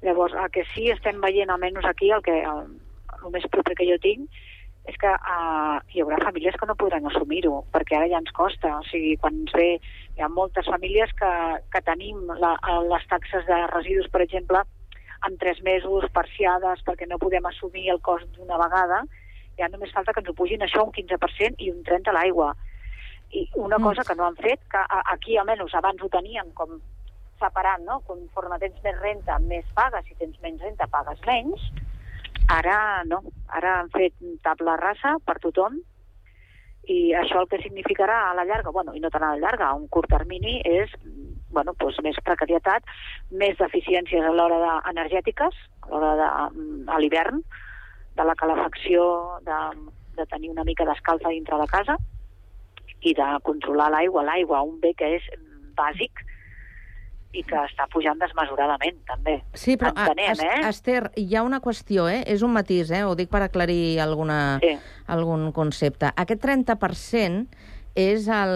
[SPEAKER 17] Llavors, el que sí estem veient, almenys aquí, el, que, el, el més proper que jo tinc, és que uh, hi haurà famílies que no podran assumir-ho, perquè ara ja ens costa. O sigui, quan ens ve... Hi ha moltes famílies que, que tenim la, les taxes de residus, per exemple, en tres mesos parciades perquè no podem assumir el cost d'una vegada, ja només falta que ens ho pugin això un 15% i un 30% a l'aigua. I una
[SPEAKER 4] Mm.
[SPEAKER 17] cosa que no han fet, que a- aquí almenys abans ho teníem com separat, no? Conforme tens més renta, més pagues, si tens menys renta, pagues menys. Ara no, ara han fet tabla rasa per tothom i això el que significarà a la llarga, bueno, i no tan a la llarga, a un curt termini, és bueno, doncs més precarietat, més deficiències a l'hora de, energètiques, a l'hora de, mm, a l'hivern, de la calefacció, de, de tenir una mica d'escalfa dintre de casa i de controlar l'aigua. L'aigua, un bé que és bàsic i que està pujant desmesuradament, també.
[SPEAKER 4] Sí, però a,
[SPEAKER 17] Entenem,
[SPEAKER 4] Es-
[SPEAKER 17] eh?
[SPEAKER 4] Esther, hi ha una qüestió, eh? és un matís, eh? ho dic per aclarir alguna,
[SPEAKER 17] sí.
[SPEAKER 4] algun concepte. Aquest 30% és el,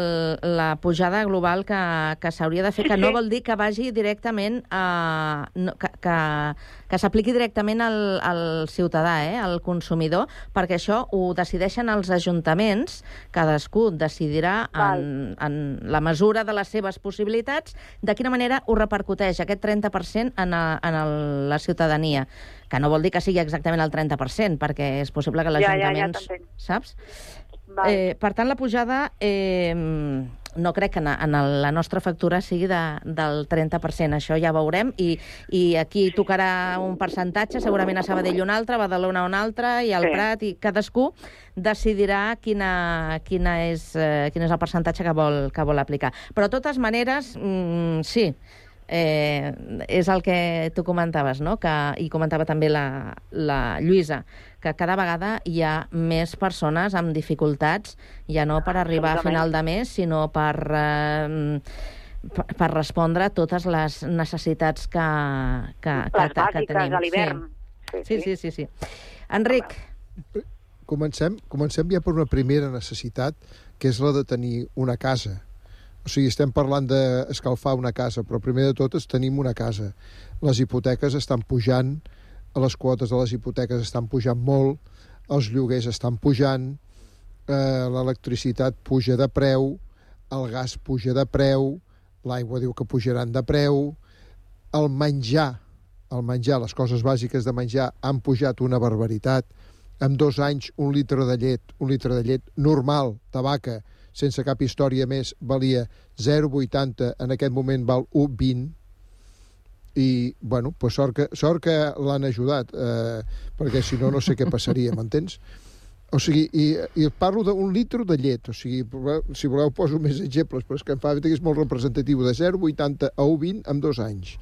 [SPEAKER 4] la pujada global que, que s'hauria de fer, que no vol dir que vagi directament a... No, que que, que s'apliqui directament al, al ciutadà, eh, al consumidor, perquè això ho decideixen els ajuntaments, cadascú decidirà en, en la mesura de les seves possibilitats de quina manera ho repercuteix aquest 30% en, a, en el, la ciutadania, que no vol dir que sigui exactament el 30%, perquè és possible que
[SPEAKER 17] Ja, ja, ja
[SPEAKER 4] l'Ajuntament...
[SPEAKER 17] t'entenc.
[SPEAKER 4] saps?
[SPEAKER 17] Val.
[SPEAKER 4] Eh, per tant, la pujada eh, no crec que en, en el, la nostra factura sigui de, del 30%, això ja veurem, i, i aquí tocarà un percentatge, segurament a Sabadell un altre, a Badalona un altre, i al
[SPEAKER 17] Sí.
[SPEAKER 4] Prat, i cadascú decidirà quina, quina és, eh, quin és el percentatge que vol, que vol aplicar. Però, de totes maneres, mm, sí, eh, és el que tu comentaves, no? que, i comentava també la, la Lluïsa, que cada vegada hi ha més persones amb dificultats, ja no per arribar a final de mes, sinó per, eh, per, per respondre a totes les necessitats que, que, que,
[SPEAKER 17] Les
[SPEAKER 4] que, que
[SPEAKER 17] bàsiques
[SPEAKER 4] tenim.
[SPEAKER 17] a l'hivern.
[SPEAKER 4] Sí. Sí, sí, sí, sí. Enric,
[SPEAKER 16] Comencem, comencem ja per una primera necessitat, que és la de tenir una casa. O sigui, estem parlant d'escalfar una casa, però primer de tot tenim una casa. Les hipoteques estan pujant, les quotes de les hipoteques estan pujant molt, els lloguers estan pujant, eh, l'electricitat puja de preu, el gas puja de preu, l'aigua diu que pujaran de preu, el menjar, el menjar, les coses bàsiques de menjar han pujat una barbaritat. En dos anys, un litre de llet, un litre de llet normal, de vaca, sense cap història més, valia 0,80, en aquest moment val 1,20, i, bueno, pues sort que, sort que l'han ajudat, eh, perquè si no, no sé què passaria, m'entens? O sigui, i, i parlo d'un litre de llet, o sigui, si voleu poso més exemples, però és que em fa que és molt representatiu, de 0,80 a 1,20 en dos anys.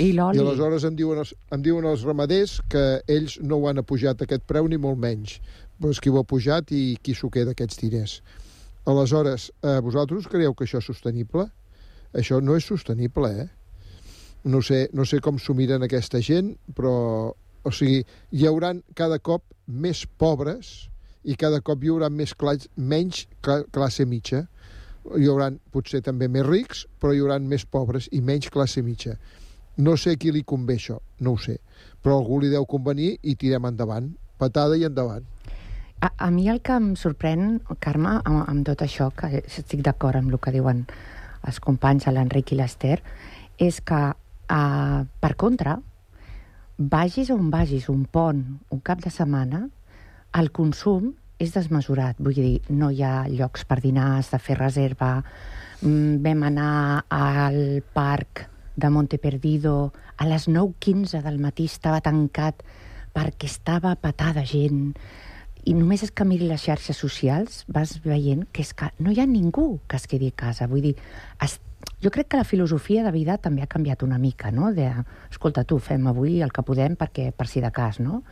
[SPEAKER 18] I l'oli?
[SPEAKER 16] I aleshores em diuen, els, em diuen els ramaders que ells no ho han apujat aquest preu ni molt menys. Però és qui ho ha pujat i qui s'ho queda aquests diners. Aleshores, eh, vosaltres creieu que això és sostenible? Això no és sostenible, eh? No sé, no sé com s'ho miren aquesta gent, però... O sigui, hi hauran cada cop més pobres i cada cop hi haurà més clas menys cla classe mitja. Hi hauran potser també més rics, però hi hauran més pobres i menys classe mitja. No sé qui li convé això, no ho sé. Però algú li deu convenir i tirem endavant. Patada i endavant.
[SPEAKER 18] A, a mi el que em sorprèn, Carme, amb, amb tot això, que estic d'acord amb el que diuen els companys, l'Enric i l'Ester, és que, uh, per contra, vagis on vagis, un pont, un cap de setmana, el consum és desmesurat. Vull dir, no hi ha llocs per dinar, has de fer reserva. Mm, Vam anar al parc de Monte Perdido a les 9.15 del matí, estava tancat perquè estava patada gent. I només és que miri les xarxes socials, vas veient que és que no hi ha ningú que es quedi a casa. Vull dir, es, jo crec que la filosofia de vida també ha canviat una mica, no? De, escolta, tu, fem avui el que podem perquè per si de cas, no?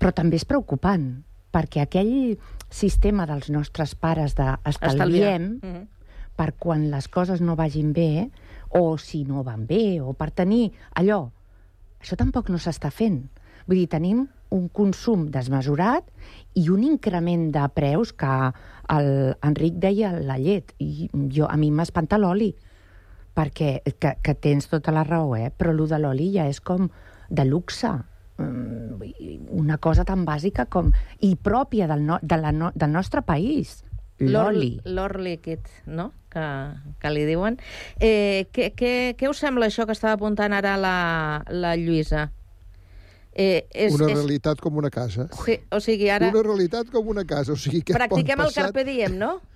[SPEAKER 18] Però també és preocupant, perquè aquell sistema dels nostres pares d'estalviem
[SPEAKER 4] Mm -hmm.
[SPEAKER 18] per quan les coses no vagin bé, o si no van bé, o per tenir allò, això tampoc no s'està fent. Vull dir, tenim un consum desmesurat i un increment de preus que el Enric deia la llet, i jo, a mi m'espanta l'oli, perquè que, que tens tota la raó, eh? però allò de l'oli ja és com de luxe. mm, una cosa tan bàsica com... i pròpia del, no, de la no, del nostre país. L'oli.
[SPEAKER 4] L'or líquid, no?, que, que li diuen. Eh, què, què, què us sembla això que estava apuntant ara la, la Lluïsa? Eh, és,
[SPEAKER 16] una
[SPEAKER 4] és...
[SPEAKER 16] realitat com una casa.
[SPEAKER 4] Sí, o sigui, ara...
[SPEAKER 16] Una realitat com una casa. O sigui, que
[SPEAKER 4] Practiquem
[SPEAKER 16] pont
[SPEAKER 4] el Carpe Diem, no?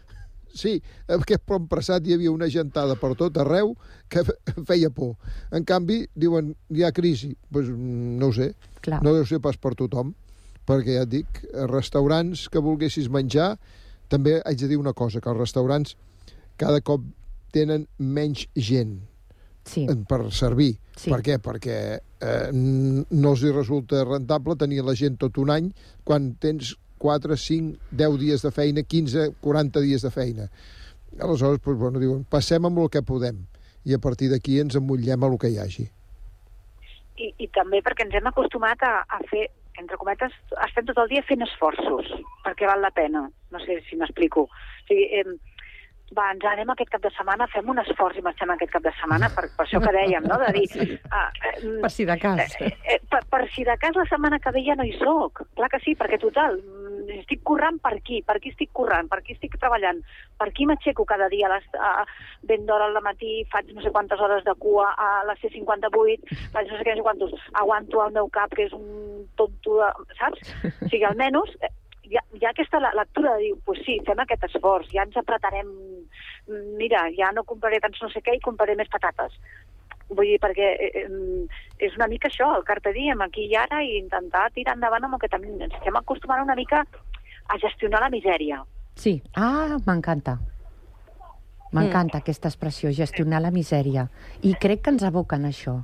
[SPEAKER 16] Sí, aquest pont passat hi havia una gentada per tot arreu que feia por. En canvi, diuen, hi ha crisi. Pues, no ho sé.
[SPEAKER 18] Clar.
[SPEAKER 16] No deu ser pas per tothom, perquè ja et dic, restaurants que volguessis menjar, també haig de dir una cosa, que els restaurants cada cop tenen menys gent
[SPEAKER 18] sí.
[SPEAKER 16] per servir.
[SPEAKER 18] Sí.
[SPEAKER 16] Per què? Perquè eh, no els hi resulta rentable tenir la gent tot un any quan tens 4, 5, 10 dies de feina, 15, 40 dies de feina. Aleshores, doncs, bueno, diuen, passem amb el que podem i a partir d'aquí ens emmotllem a el que hi hagi.
[SPEAKER 17] I, I també perquè ens hem acostumat a, a fer, entre cometes, estem tot el dia fent esforços, perquè val la pena. No sé si m'explico. O sigui, eh, va, ens anem aquest cap de setmana, fem un esforç i marxem aquest cap de setmana, per, per això que dèiem, no? De dir...
[SPEAKER 18] Sí.
[SPEAKER 17] Uh, uh,
[SPEAKER 18] Per si de cas.
[SPEAKER 17] Eh, eh, per, per si de cas la setmana que ve ja no hi soc. Clar que sí, perquè total, mm, estic currant per aquí, per aquí estic currant, per aquí estic treballant, per aquí m'aixeco cada dia a les, a, ben d'hora al matí, faig no sé quantes hores de cua a la C58, faig no sé què, no sé quantos, aguanto el meu cap, que és un tonto, de, saps? O sigui, almenys eh, hi ha, hi ha aquesta la- lectura de dir, pues sí, fem aquest esforç, ja ens apretarem, mm, mira, ja no compraré tants no sé què i compraré més patates. Vull dir, perquè eh, eh, és una mica això, el carpe diem, aquí i ara, i intentar tirar endavant amb el que tenim. Ens estem acostumant una mica a gestionar la misèria.
[SPEAKER 18] Sí. Ah, m'encanta. M'encanta aquesta expressió, gestionar la misèria. I crec que ens aboquen això.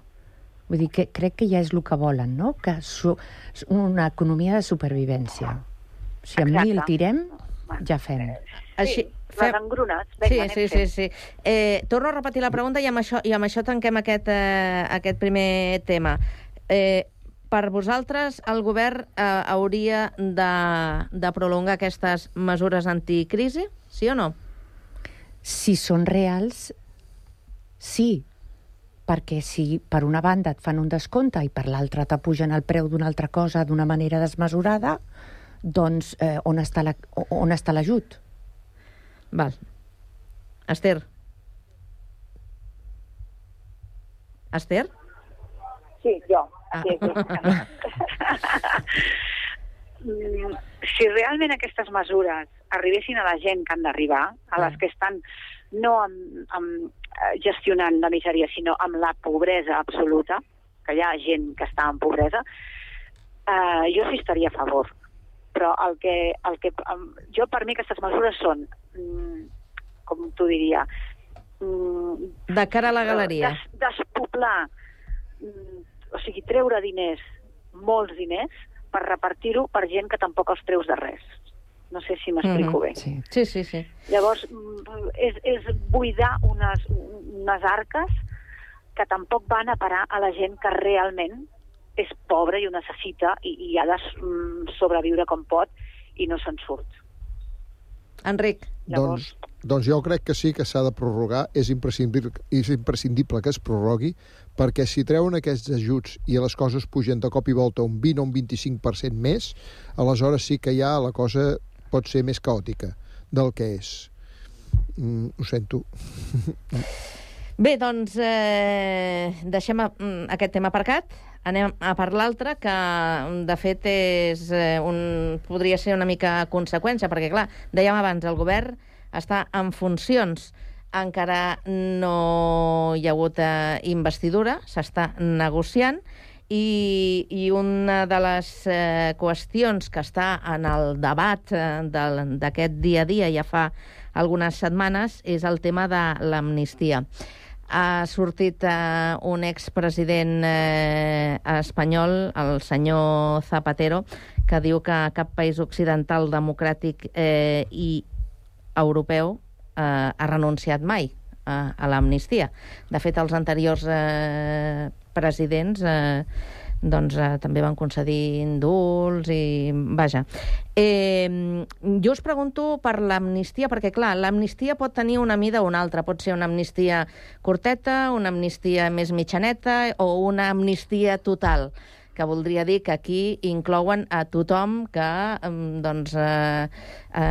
[SPEAKER 18] Vull dir, que crec que ja és el que volen, no? Que su una economia de supervivència. Si amb
[SPEAKER 17] Exacte.
[SPEAKER 18] mil tirem, ja fem.
[SPEAKER 4] Així,
[SPEAKER 17] Les engrunes,
[SPEAKER 4] Sí,
[SPEAKER 17] vinga,
[SPEAKER 4] sí, sí,
[SPEAKER 17] fent.
[SPEAKER 4] sí. Eh, torno a repetir la pregunta i amb això, i amb això tanquem aquest, eh, aquest primer tema. Eh, per vosaltres, el govern eh, hauria de, de prolongar aquestes mesures anticrisi, sí o no?
[SPEAKER 18] Si són reals, sí. Perquè si per una banda et fan un descompte i per l'altra t'apugen el preu d'una altra cosa d'una manera desmesurada, doncs eh, on està la- on està l'ajut?
[SPEAKER 4] Val. Esther? Esther?
[SPEAKER 17] Sí, jo.
[SPEAKER 4] Ah.
[SPEAKER 17] Sí, sí. Mm, si realment aquestes mesures arribessin a la gent que han d'arribar, a les que estan no amb, amb, eh, gestionant la misèria, sinó amb la pobresa absoluta, que hi ha gent que està en pobresa, eh, jo sí estaria a favor. Però el que, el que, jo per mi aquestes mesures són, mm, com t'ho diria, mm,
[SPEAKER 4] De cara a la galeria.
[SPEAKER 17] Des, despoblar, mm, o sigui, treure diners, molts diners, per repartir-ho per gent que tampoc els treus de res. No sé si m'explico bé.
[SPEAKER 18] Sí.
[SPEAKER 4] sí, sí, sí.
[SPEAKER 17] Llavors, mm, és, és buidar unes, unes arques que tampoc van a parar a la gent que realment és pobra i ho necessita i, i ha de mm, sobreviure com pot i no se'n surt.
[SPEAKER 4] Enric.
[SPEAKER 16] Doncs, doncs jo crec que sí que s'ha de prorrogar, és imprescindible, és imprescindible que es prorrogui, perquè si treuen aquests ajuts i les coses pugen de cop i volta un 20 o un 25% més, aleshores sí que ja la cosa pot ser més caòtica del que és. Mm, ho sento.
[SPEAKER 4] Bé, doncs eh, deixem a, mm, aquest tema aparcat. Anem a per l'altre, que de fet és eh, un, podria ser una mica conseqüència, perquè clar, dèiem abans, el govern està en funcions. Encara no hi ha hagut eh, investidura, s'està negociant, i, i una de les eh, qüestions que està en el debat eh, d'aquest dia a dia ja fa algunes setmanes és el tema de l'amnistia. Ha sortit eh, un expresident eh, espanyol, el senyor Zapatero, que diu que cap país occidental democràtic eh, i europeu eh, ha renunciat mai a, a l'amnistia. De fet, els anteriors eh, presidents eh, doncs, eh, també van concedir indults i... Vaja. Eh, jo us pregunto per l'amnistia, perquè, clar, l'amnistia pot tenir una mida o una altra. Pot ser una amnistia curteta, una amnistia més mitjaneta o una amnistia total. que voldria dir que aquí inclouen a tothom que doncs, eh,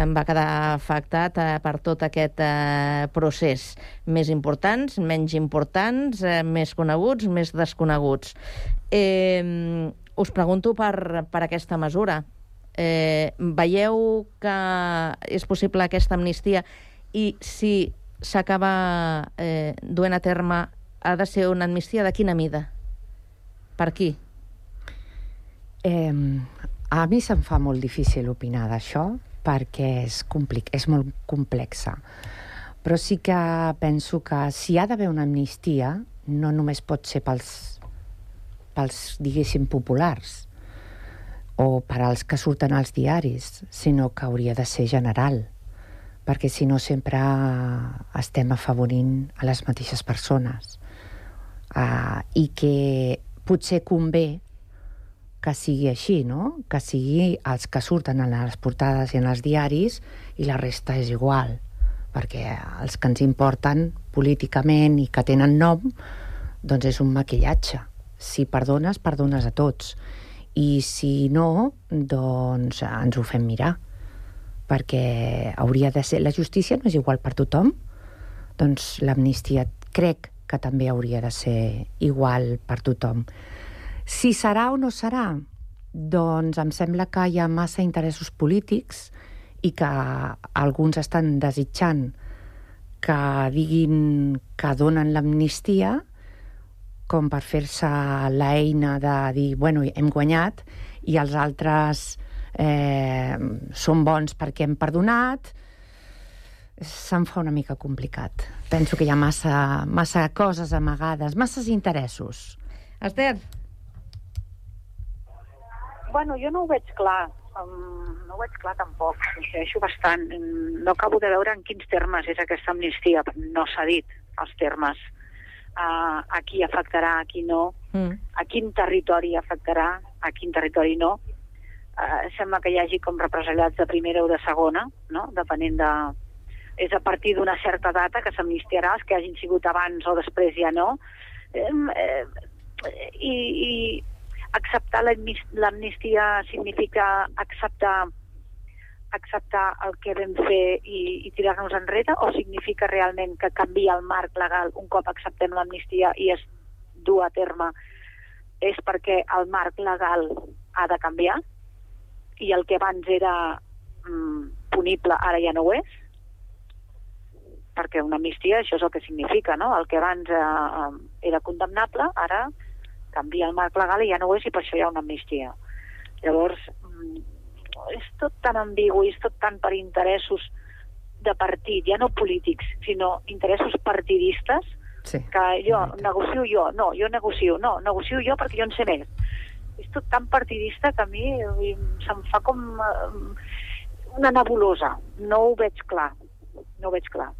[SPEAKER 4] va quedar afectat eh, per tot aquest eh, procés. Més importants, menys importants, eh, més coneguts, més desconeguts. Eh, us pregunto per, per aquesta mesura. Eh, veieu que és possible aquesta amnistia i si s'acaba eh, duent a terme ha de ser una amnistia de quina mida? Per qui?
[SPEAKER 18] Eh, a mi se'm fa molt difícil opinar d'això perquè és, complic és molt complexa. Però sí que penso que si ha d'haver una amnistia, no només pot ser pels, pels diguéssim, populars o per als que surten als diaris, sinó que hauria de ser general, perquè si no sempre estem afavorint a les mateixes persones. Uh, I que potser convé que sigui així, no? Que sigui els que surten a les portades i en els diaris i la resta és igual, perquè els que ens importen políticament i que tenen nom, doncs és un maquillatge. Si perdones, perdones a tots. I si no, doncs ens ho fem mirar. Perquè hauria de ser... La justícia no és igual per tothom, doncs l'amnistia crec que també hauria de ser igual per tothom. Si serà o no serà, doncs em sembla que hi ha massa interessos polítics i que alguns estan desitjant que diguin que donen l'amnistia com per fer-se l'eina de dir, bueno, hem guanyat, i els altres eh, són bons perquè hem perdonat, se'm fa una mica complicat. Penso que hi ha massa, massa coses amagades, masses interessos.
[SPEAKER 4] Esther?
[SPEAKER 17] Bueno, jo no ho veig clar. Um, no ho veig clar tampoc. Coincideixo bastant. No acabo de veure en quins termes és aquesta amnistia. No s'ha dit els termes. Uh, a qui afectarà, a qui no,
[SPEAKER 4] mm.
[SPEAKER 17] a quin territori afectarà, a quin territori no. Uh, sembla que hi hagi com represaliats de primera o de segona, no? depenent de... És a partir d'una certa data que s'amnistiarà, els que hagin sigut abans o després ja no. Eh, eh, i, i acceptar l'amnistia significa acceptar acceptar el que vam fer i, i tirar-nos enrere o significa realment que canvia el marc legal un cop acceptem l'amnistia i es du a terme és perquè el marc legal ha de canviar i el que abans era mm, punible ara ja no ho és perquè una amnistia això és el que significa, no? El que abans eh, era condemnable, ara canvia el marc legal i ja no ho és i per això hi ha una amnistia. Llavors, mm, és tot tan ambigu i és tot tan per interessos de partit, ja no polítics, sinó interessos partidistes,
[SPEAKER 18] sí.
[SPEAKER 17] que jo negocio jo, no, jo negocio, no, negocio jo perquè jo en sé més. És tot tan partidista que a mi se'm fa com eh, una nebulosa. No ho veig clar, no ho veig clar.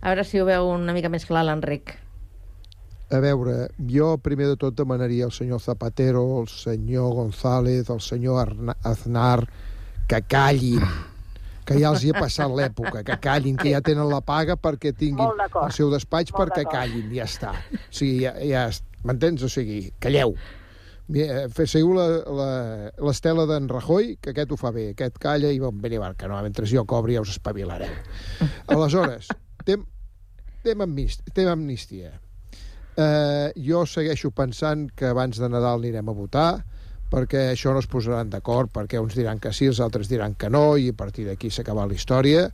[SPEAKER 4] A veure si ho veu una mica més clar l'Enric.
[SPEAKER 16] A veure, jo primer de tot demanaria al senyor Zapatero, al senyor González, al senyor Arna Aznar, que callin, que ja els hi ha passat l'època, que callin, que ja tenen la paga perquè tinguin el seu despatx
[SPEAKER 17] Molt
[SPEAKER 16] perquè callin, ja està. O sigui, ja, ja m'entens? O sigui, calleu. Eh, Seguiu la- la- l'estela d'en Rajoy, que aquest ho fa bé, aquest calla i bon, i barca, no, mentre jo cobri ja us espavilareu. Aleshores, tem, tema, amnist, tema amnistia. Eh, jo segueixo pensant que abans de Nadal anirem a votar, perquè això no es posaran d'acord, perquè uns diran que sí, els altres diran que no, i a partir d'aquí s'ha acabat la història,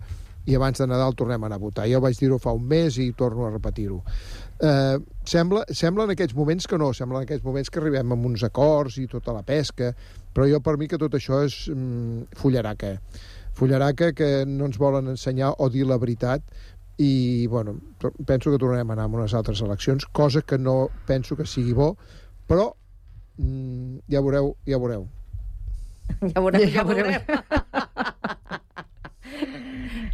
[SPEAKER 16] i abans de Nadal tornem a anar a votar. Jo vaig dir-ho fa un mes i torno a repetir-ho. Eh, sembla, sembla en aquests moments que no, sembla en aquests moments que arribem a uns acords i tota la pesca, però jo per mi que tot això és mm, fullaraca. Fullaraca que no ens volen ensenyar o dir la veritat i bueno, penso que tornarem a anar a unes altres eleccions, cosa que no penso que sigui bo, però mm, ja veureu, ja veureu.
[SPEAKER 4] Ja veurem, ja veurem.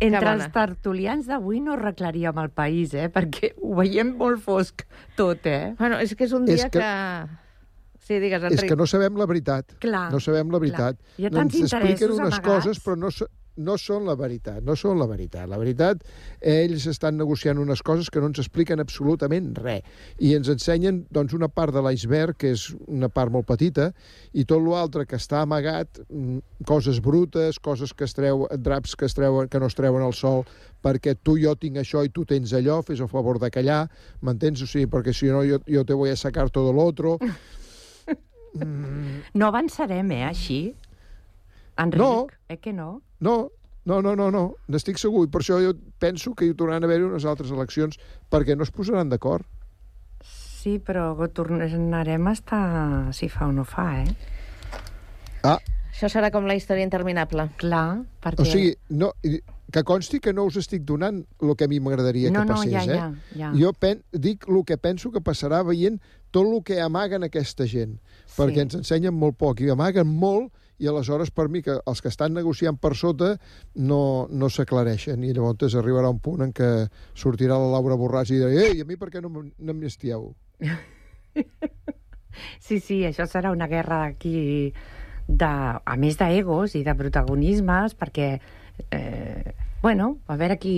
[SPEAKER 18] Entre
[SPEAKER 4] bona.
[SPEAKER 18] els tertulians d'avui no arreglaríem el país, eh? Perquè ho veiem molt fosc tot, eh?
[SPEAKER 4] Bueno, és que és un dia
[SPEAKER 16] És
[SPEAKER 4] que...
[SPEAKER 16] que-
[SPEAKER 4] Sí, digues,
[SPEAKER 16] És
[SPEAKER 4] Enric.
[SPEAKER 16] que no sabem la veritat.
[SPEAKER 18] Clar,
[SPEAKER 16] no sabem la veritat.
[SPEAKER 18] clar. Hi ha tants
[SPEAKER 16] Ens expliquen unes
[SPEAKER 18] amagats.
[SPEAKER 16] coses, però no, no són la veritat, no són la veritat. La veritat, ells estan negociant unes coses que no ens expliquen absolutament res i ens ensenyen doncs, una part de l'iceberg, que és una part molt petita, i tot l'altre que està amagat, mm, coses brutes, coses que es treu, draps que, es treuen, que no es treuen al sol, perquè tu jo tinc això i tu tens allò, fes el favor de callar, m'entens? O sigui, perquè si no jo, jo te voy a sacar todo lo otro.
[SPEAKER 18] Mm. No avançarem, eh, així? Enric,
[SPEAKER 16] No.
[SPEAKER 18] eh que no?
[SPEAKER 16] No, no, no, no, no, n'estic segur, i per això jo penso que hi tornaran a haver unes altres eleccions, perquè no es posaran d'acord.
[SPEAKER 18] Sí, però tornarem a estar si fa o no fa, eh?
[SPEAKER 16] Ah,
[SPEAKER 4] Això serà com la història interminable.
[SPEAKER 18] Clar, perquè...
[SPEAKER 16] o sigui, no, que consti que no us estic donant el que a mi m'agradaria
[SPEAKER 18] No,
[SPEAKER 16] que
[SPEAKER 18] no,
[SPEAKER 16] passés,
[SPEAKER 18] ja,
[SPEAKER 16] eh?
[SPEAKER 18] ja, ja.
[SPEAKER 16] Jo pen, dic el que penso que passarà veient tot el que amaguen aquesta gent,
[SPEAKER 18] Sí.
[SPEAKER 16] perquè ens ensenyen molt poc, i amaguen molt, i aleshores per mi que els que estan negociant per sota no, no s'aclareixen, i llavors arribarà un punt en què sortirà la Laura Borràs i dirà «Ei, a mi per què no m'amnistieu?»
[SPEAKER 18] Sí, sí, això serà una guerra d'aquí, de, a més d'egos i de protagonismes, perquè, eh, bueno, a veure qui,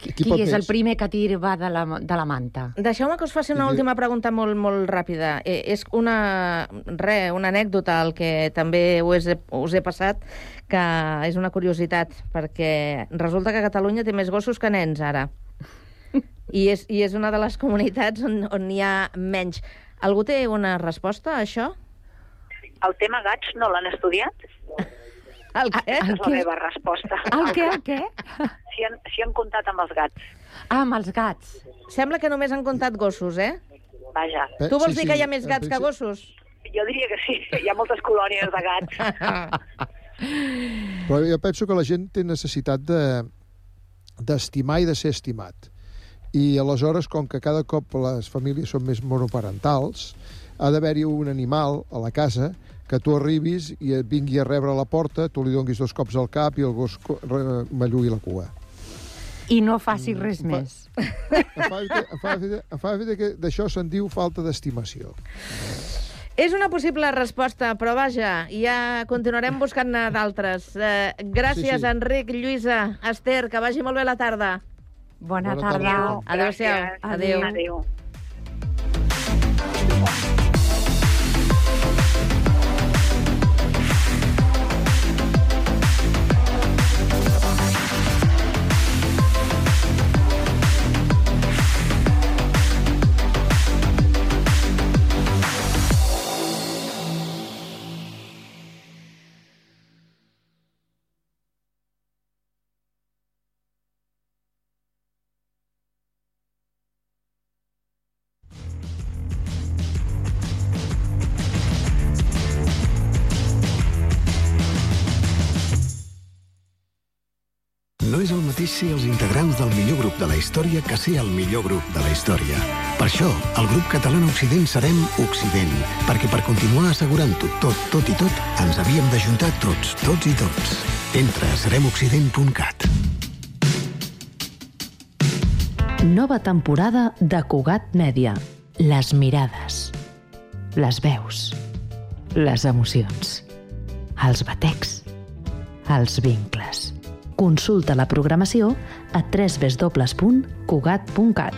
[SPEAKER 18] qui,
[SPEAKER 4] Qui
[SPEAKER 18] qui és el primer que tira va de la, de la manta.
[SPEAKER 4] Deixeu-me que us faci una
[SPEAKER 18] Sí.
[SPEAKER 4] última pregunta molt, molt ràpida. Eh, és una, re, una anècdota, el que també us he, us he passat, que és una curiositat, perquè resulta que Catalunya té més gossos que nens, ara. I és, i és una de les comunitats on, on hi ha menys. Algú té una resposta a això?
[SPEAKER 17] El tema gats no l'han estudiat?
[SPEAKER 4] El què?
[SPEAKER 17] És la meva resposta.
[SPEAKER 18] El què, el què?
[SPEAKER 17] Si han, si han comptat amb els gats.
[SPEAKER 18] Ah, amb els gats.
[SPEAKER 4] Sembla que només han comptat gossos, eh?
[SPEAKER 17] Vaja.
[SPEAKER 16] Eh,
[SPEAKER 4] Tu vols
[SPEAKER 16] sí,
[SPEAKER 4] dir
[SPEAKER 16] sí,
[SPEAKER 4] que hi ha més
[SPEAKER 16] en
[SPEAKER 4] gats que gossos?
[SPEAKER 17] Jo diria que sí, hi ha moltes colònies de gats.
[SPEAKER 16] Però jo penso que la gent té necessitat de d'estimar i de ser estimat. I aleshores, com que cada cop les famílies són més monoparentals, ha d'haver-hi un animal a la casa que tu arribis i et vingui a rebre a la porta, tu li donguis dos cops al cap i el gos m'allugui la cua.
[SPEAKER 18] I no faci res
[SPEAKER 16] fa-
[SPEAKER 18] més.
[SPEAKER 16] Em fa, em fa, em fa efecte que d'això se'n diu falta d'estimació.
[SPEAKER 4] És una possible resposta, però vaja, ja continuarem buscant-ne d'altres. Eh, gràcies,
[SPEAKER 16] Sí, sí.
[SPEAKER 4] Enric, Lluïsa, Esther, que vagi molt bé la tarda.
[SPEAKER 18] Bona,
[SPEAKER 16] Bona tarda. tarda.
[SPEAKER 4] Adéu-siau.
[SPEAKER 17] Gràcies.
[SPEAKER 4] Adéu.
[SPEAKER 17] Adéu.
[SPEAKER 19] No és el mateix ser els integrants del millor grup de la història que ser el millor grup de la història. Per això, el grup català Occident serem Occident, perquè per continuar assegurant-ho tot, tot i tot, ens havíem d'ajuntar tots, tots i tots. Entra a seremoccident.cat.
[SPEAKER 20] Nova temporada de Cugat Mèdia. Les mirades. Les veus. Les emocions. Els batecs. Els vincles. Consulta la programació a www.cugat.cat.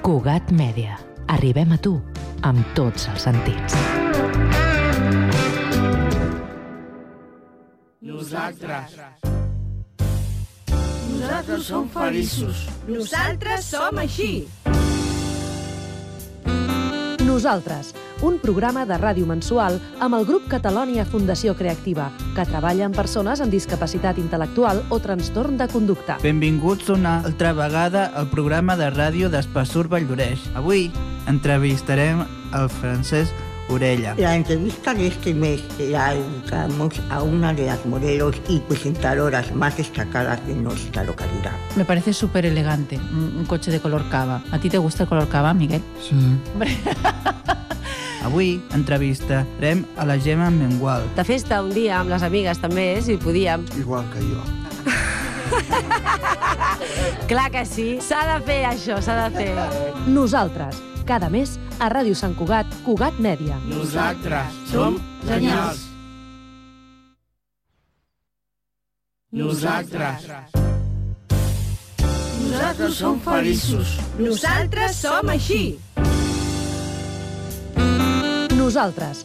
[SPEAKER 20] Cugat Mèdia. Arribem a tu amb tots els sentits.
[SPEAKER 21] Nosaltres. Nosaltres som feliços.
[SPEAKER 22] Nosaltres som així.
[SPEAKER 20] Nosaltres, un programa de ràdio mensual amb el grup Catalònia Fundació Creativa, que treballa amb persones amb discapacitat intel·lectual o trastorn de conducta.
[SPEAKER 23] Benvinguts una altra vegada al programa de ràdio d'Espassur Valldoreix. Avui entrevistarem el Francesc Orella.
[SPEAKER 24] La entrevista de este mes la dedicamos a una de las modelos y presentadoras más destacadas de nuestra localidad.
[SPEAKER 25] Me parece súper elegante, un, un coche de color cava. ¿A ti te gusta el color cava, Miguel?
[SPEAKER 23] Sí. Avui entrevistarem a la Gemma Mengual.
[SPEAKER 26] De festa un dia amb les amigues també, si podíem.
[SPEAKER 8] Igual que jo.
[SPEAKER 26] Clar que sí, s'ha de fer això, s'ha de fer.
[SPEAKER 20] Nosaltres, cada mes a Ràdio Sant Cugat, Cugat Mèdia.
[SPEAKER 21] Nosaltres som genials.
[SPEAKER 27] Nosaltres. Nosaltres som feliços.
[SPEAKER 28] Nosaltres som així.
[SPEAKER 20] Nosaltres,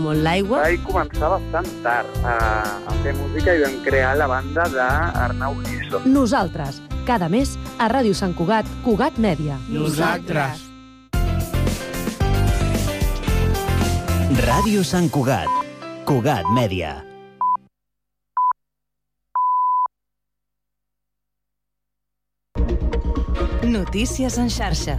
[SPEAKER 7] molt l'aigua.
[SPEAKER 29] Vaig començar bastant tard a, a fer música i vam crear la banda d'Arnau Giso.
[SPEAKER 20] Nosaltres, cada mes a Ràdio Sant Cugat, Cugat Mèdia.
[SPEAKER 27] Nosaltres.
[SPEAKER 5] Ràdio Sant Cugat. Cugat Mèdia.
[SPEAKER 30] Notícies en xarxa.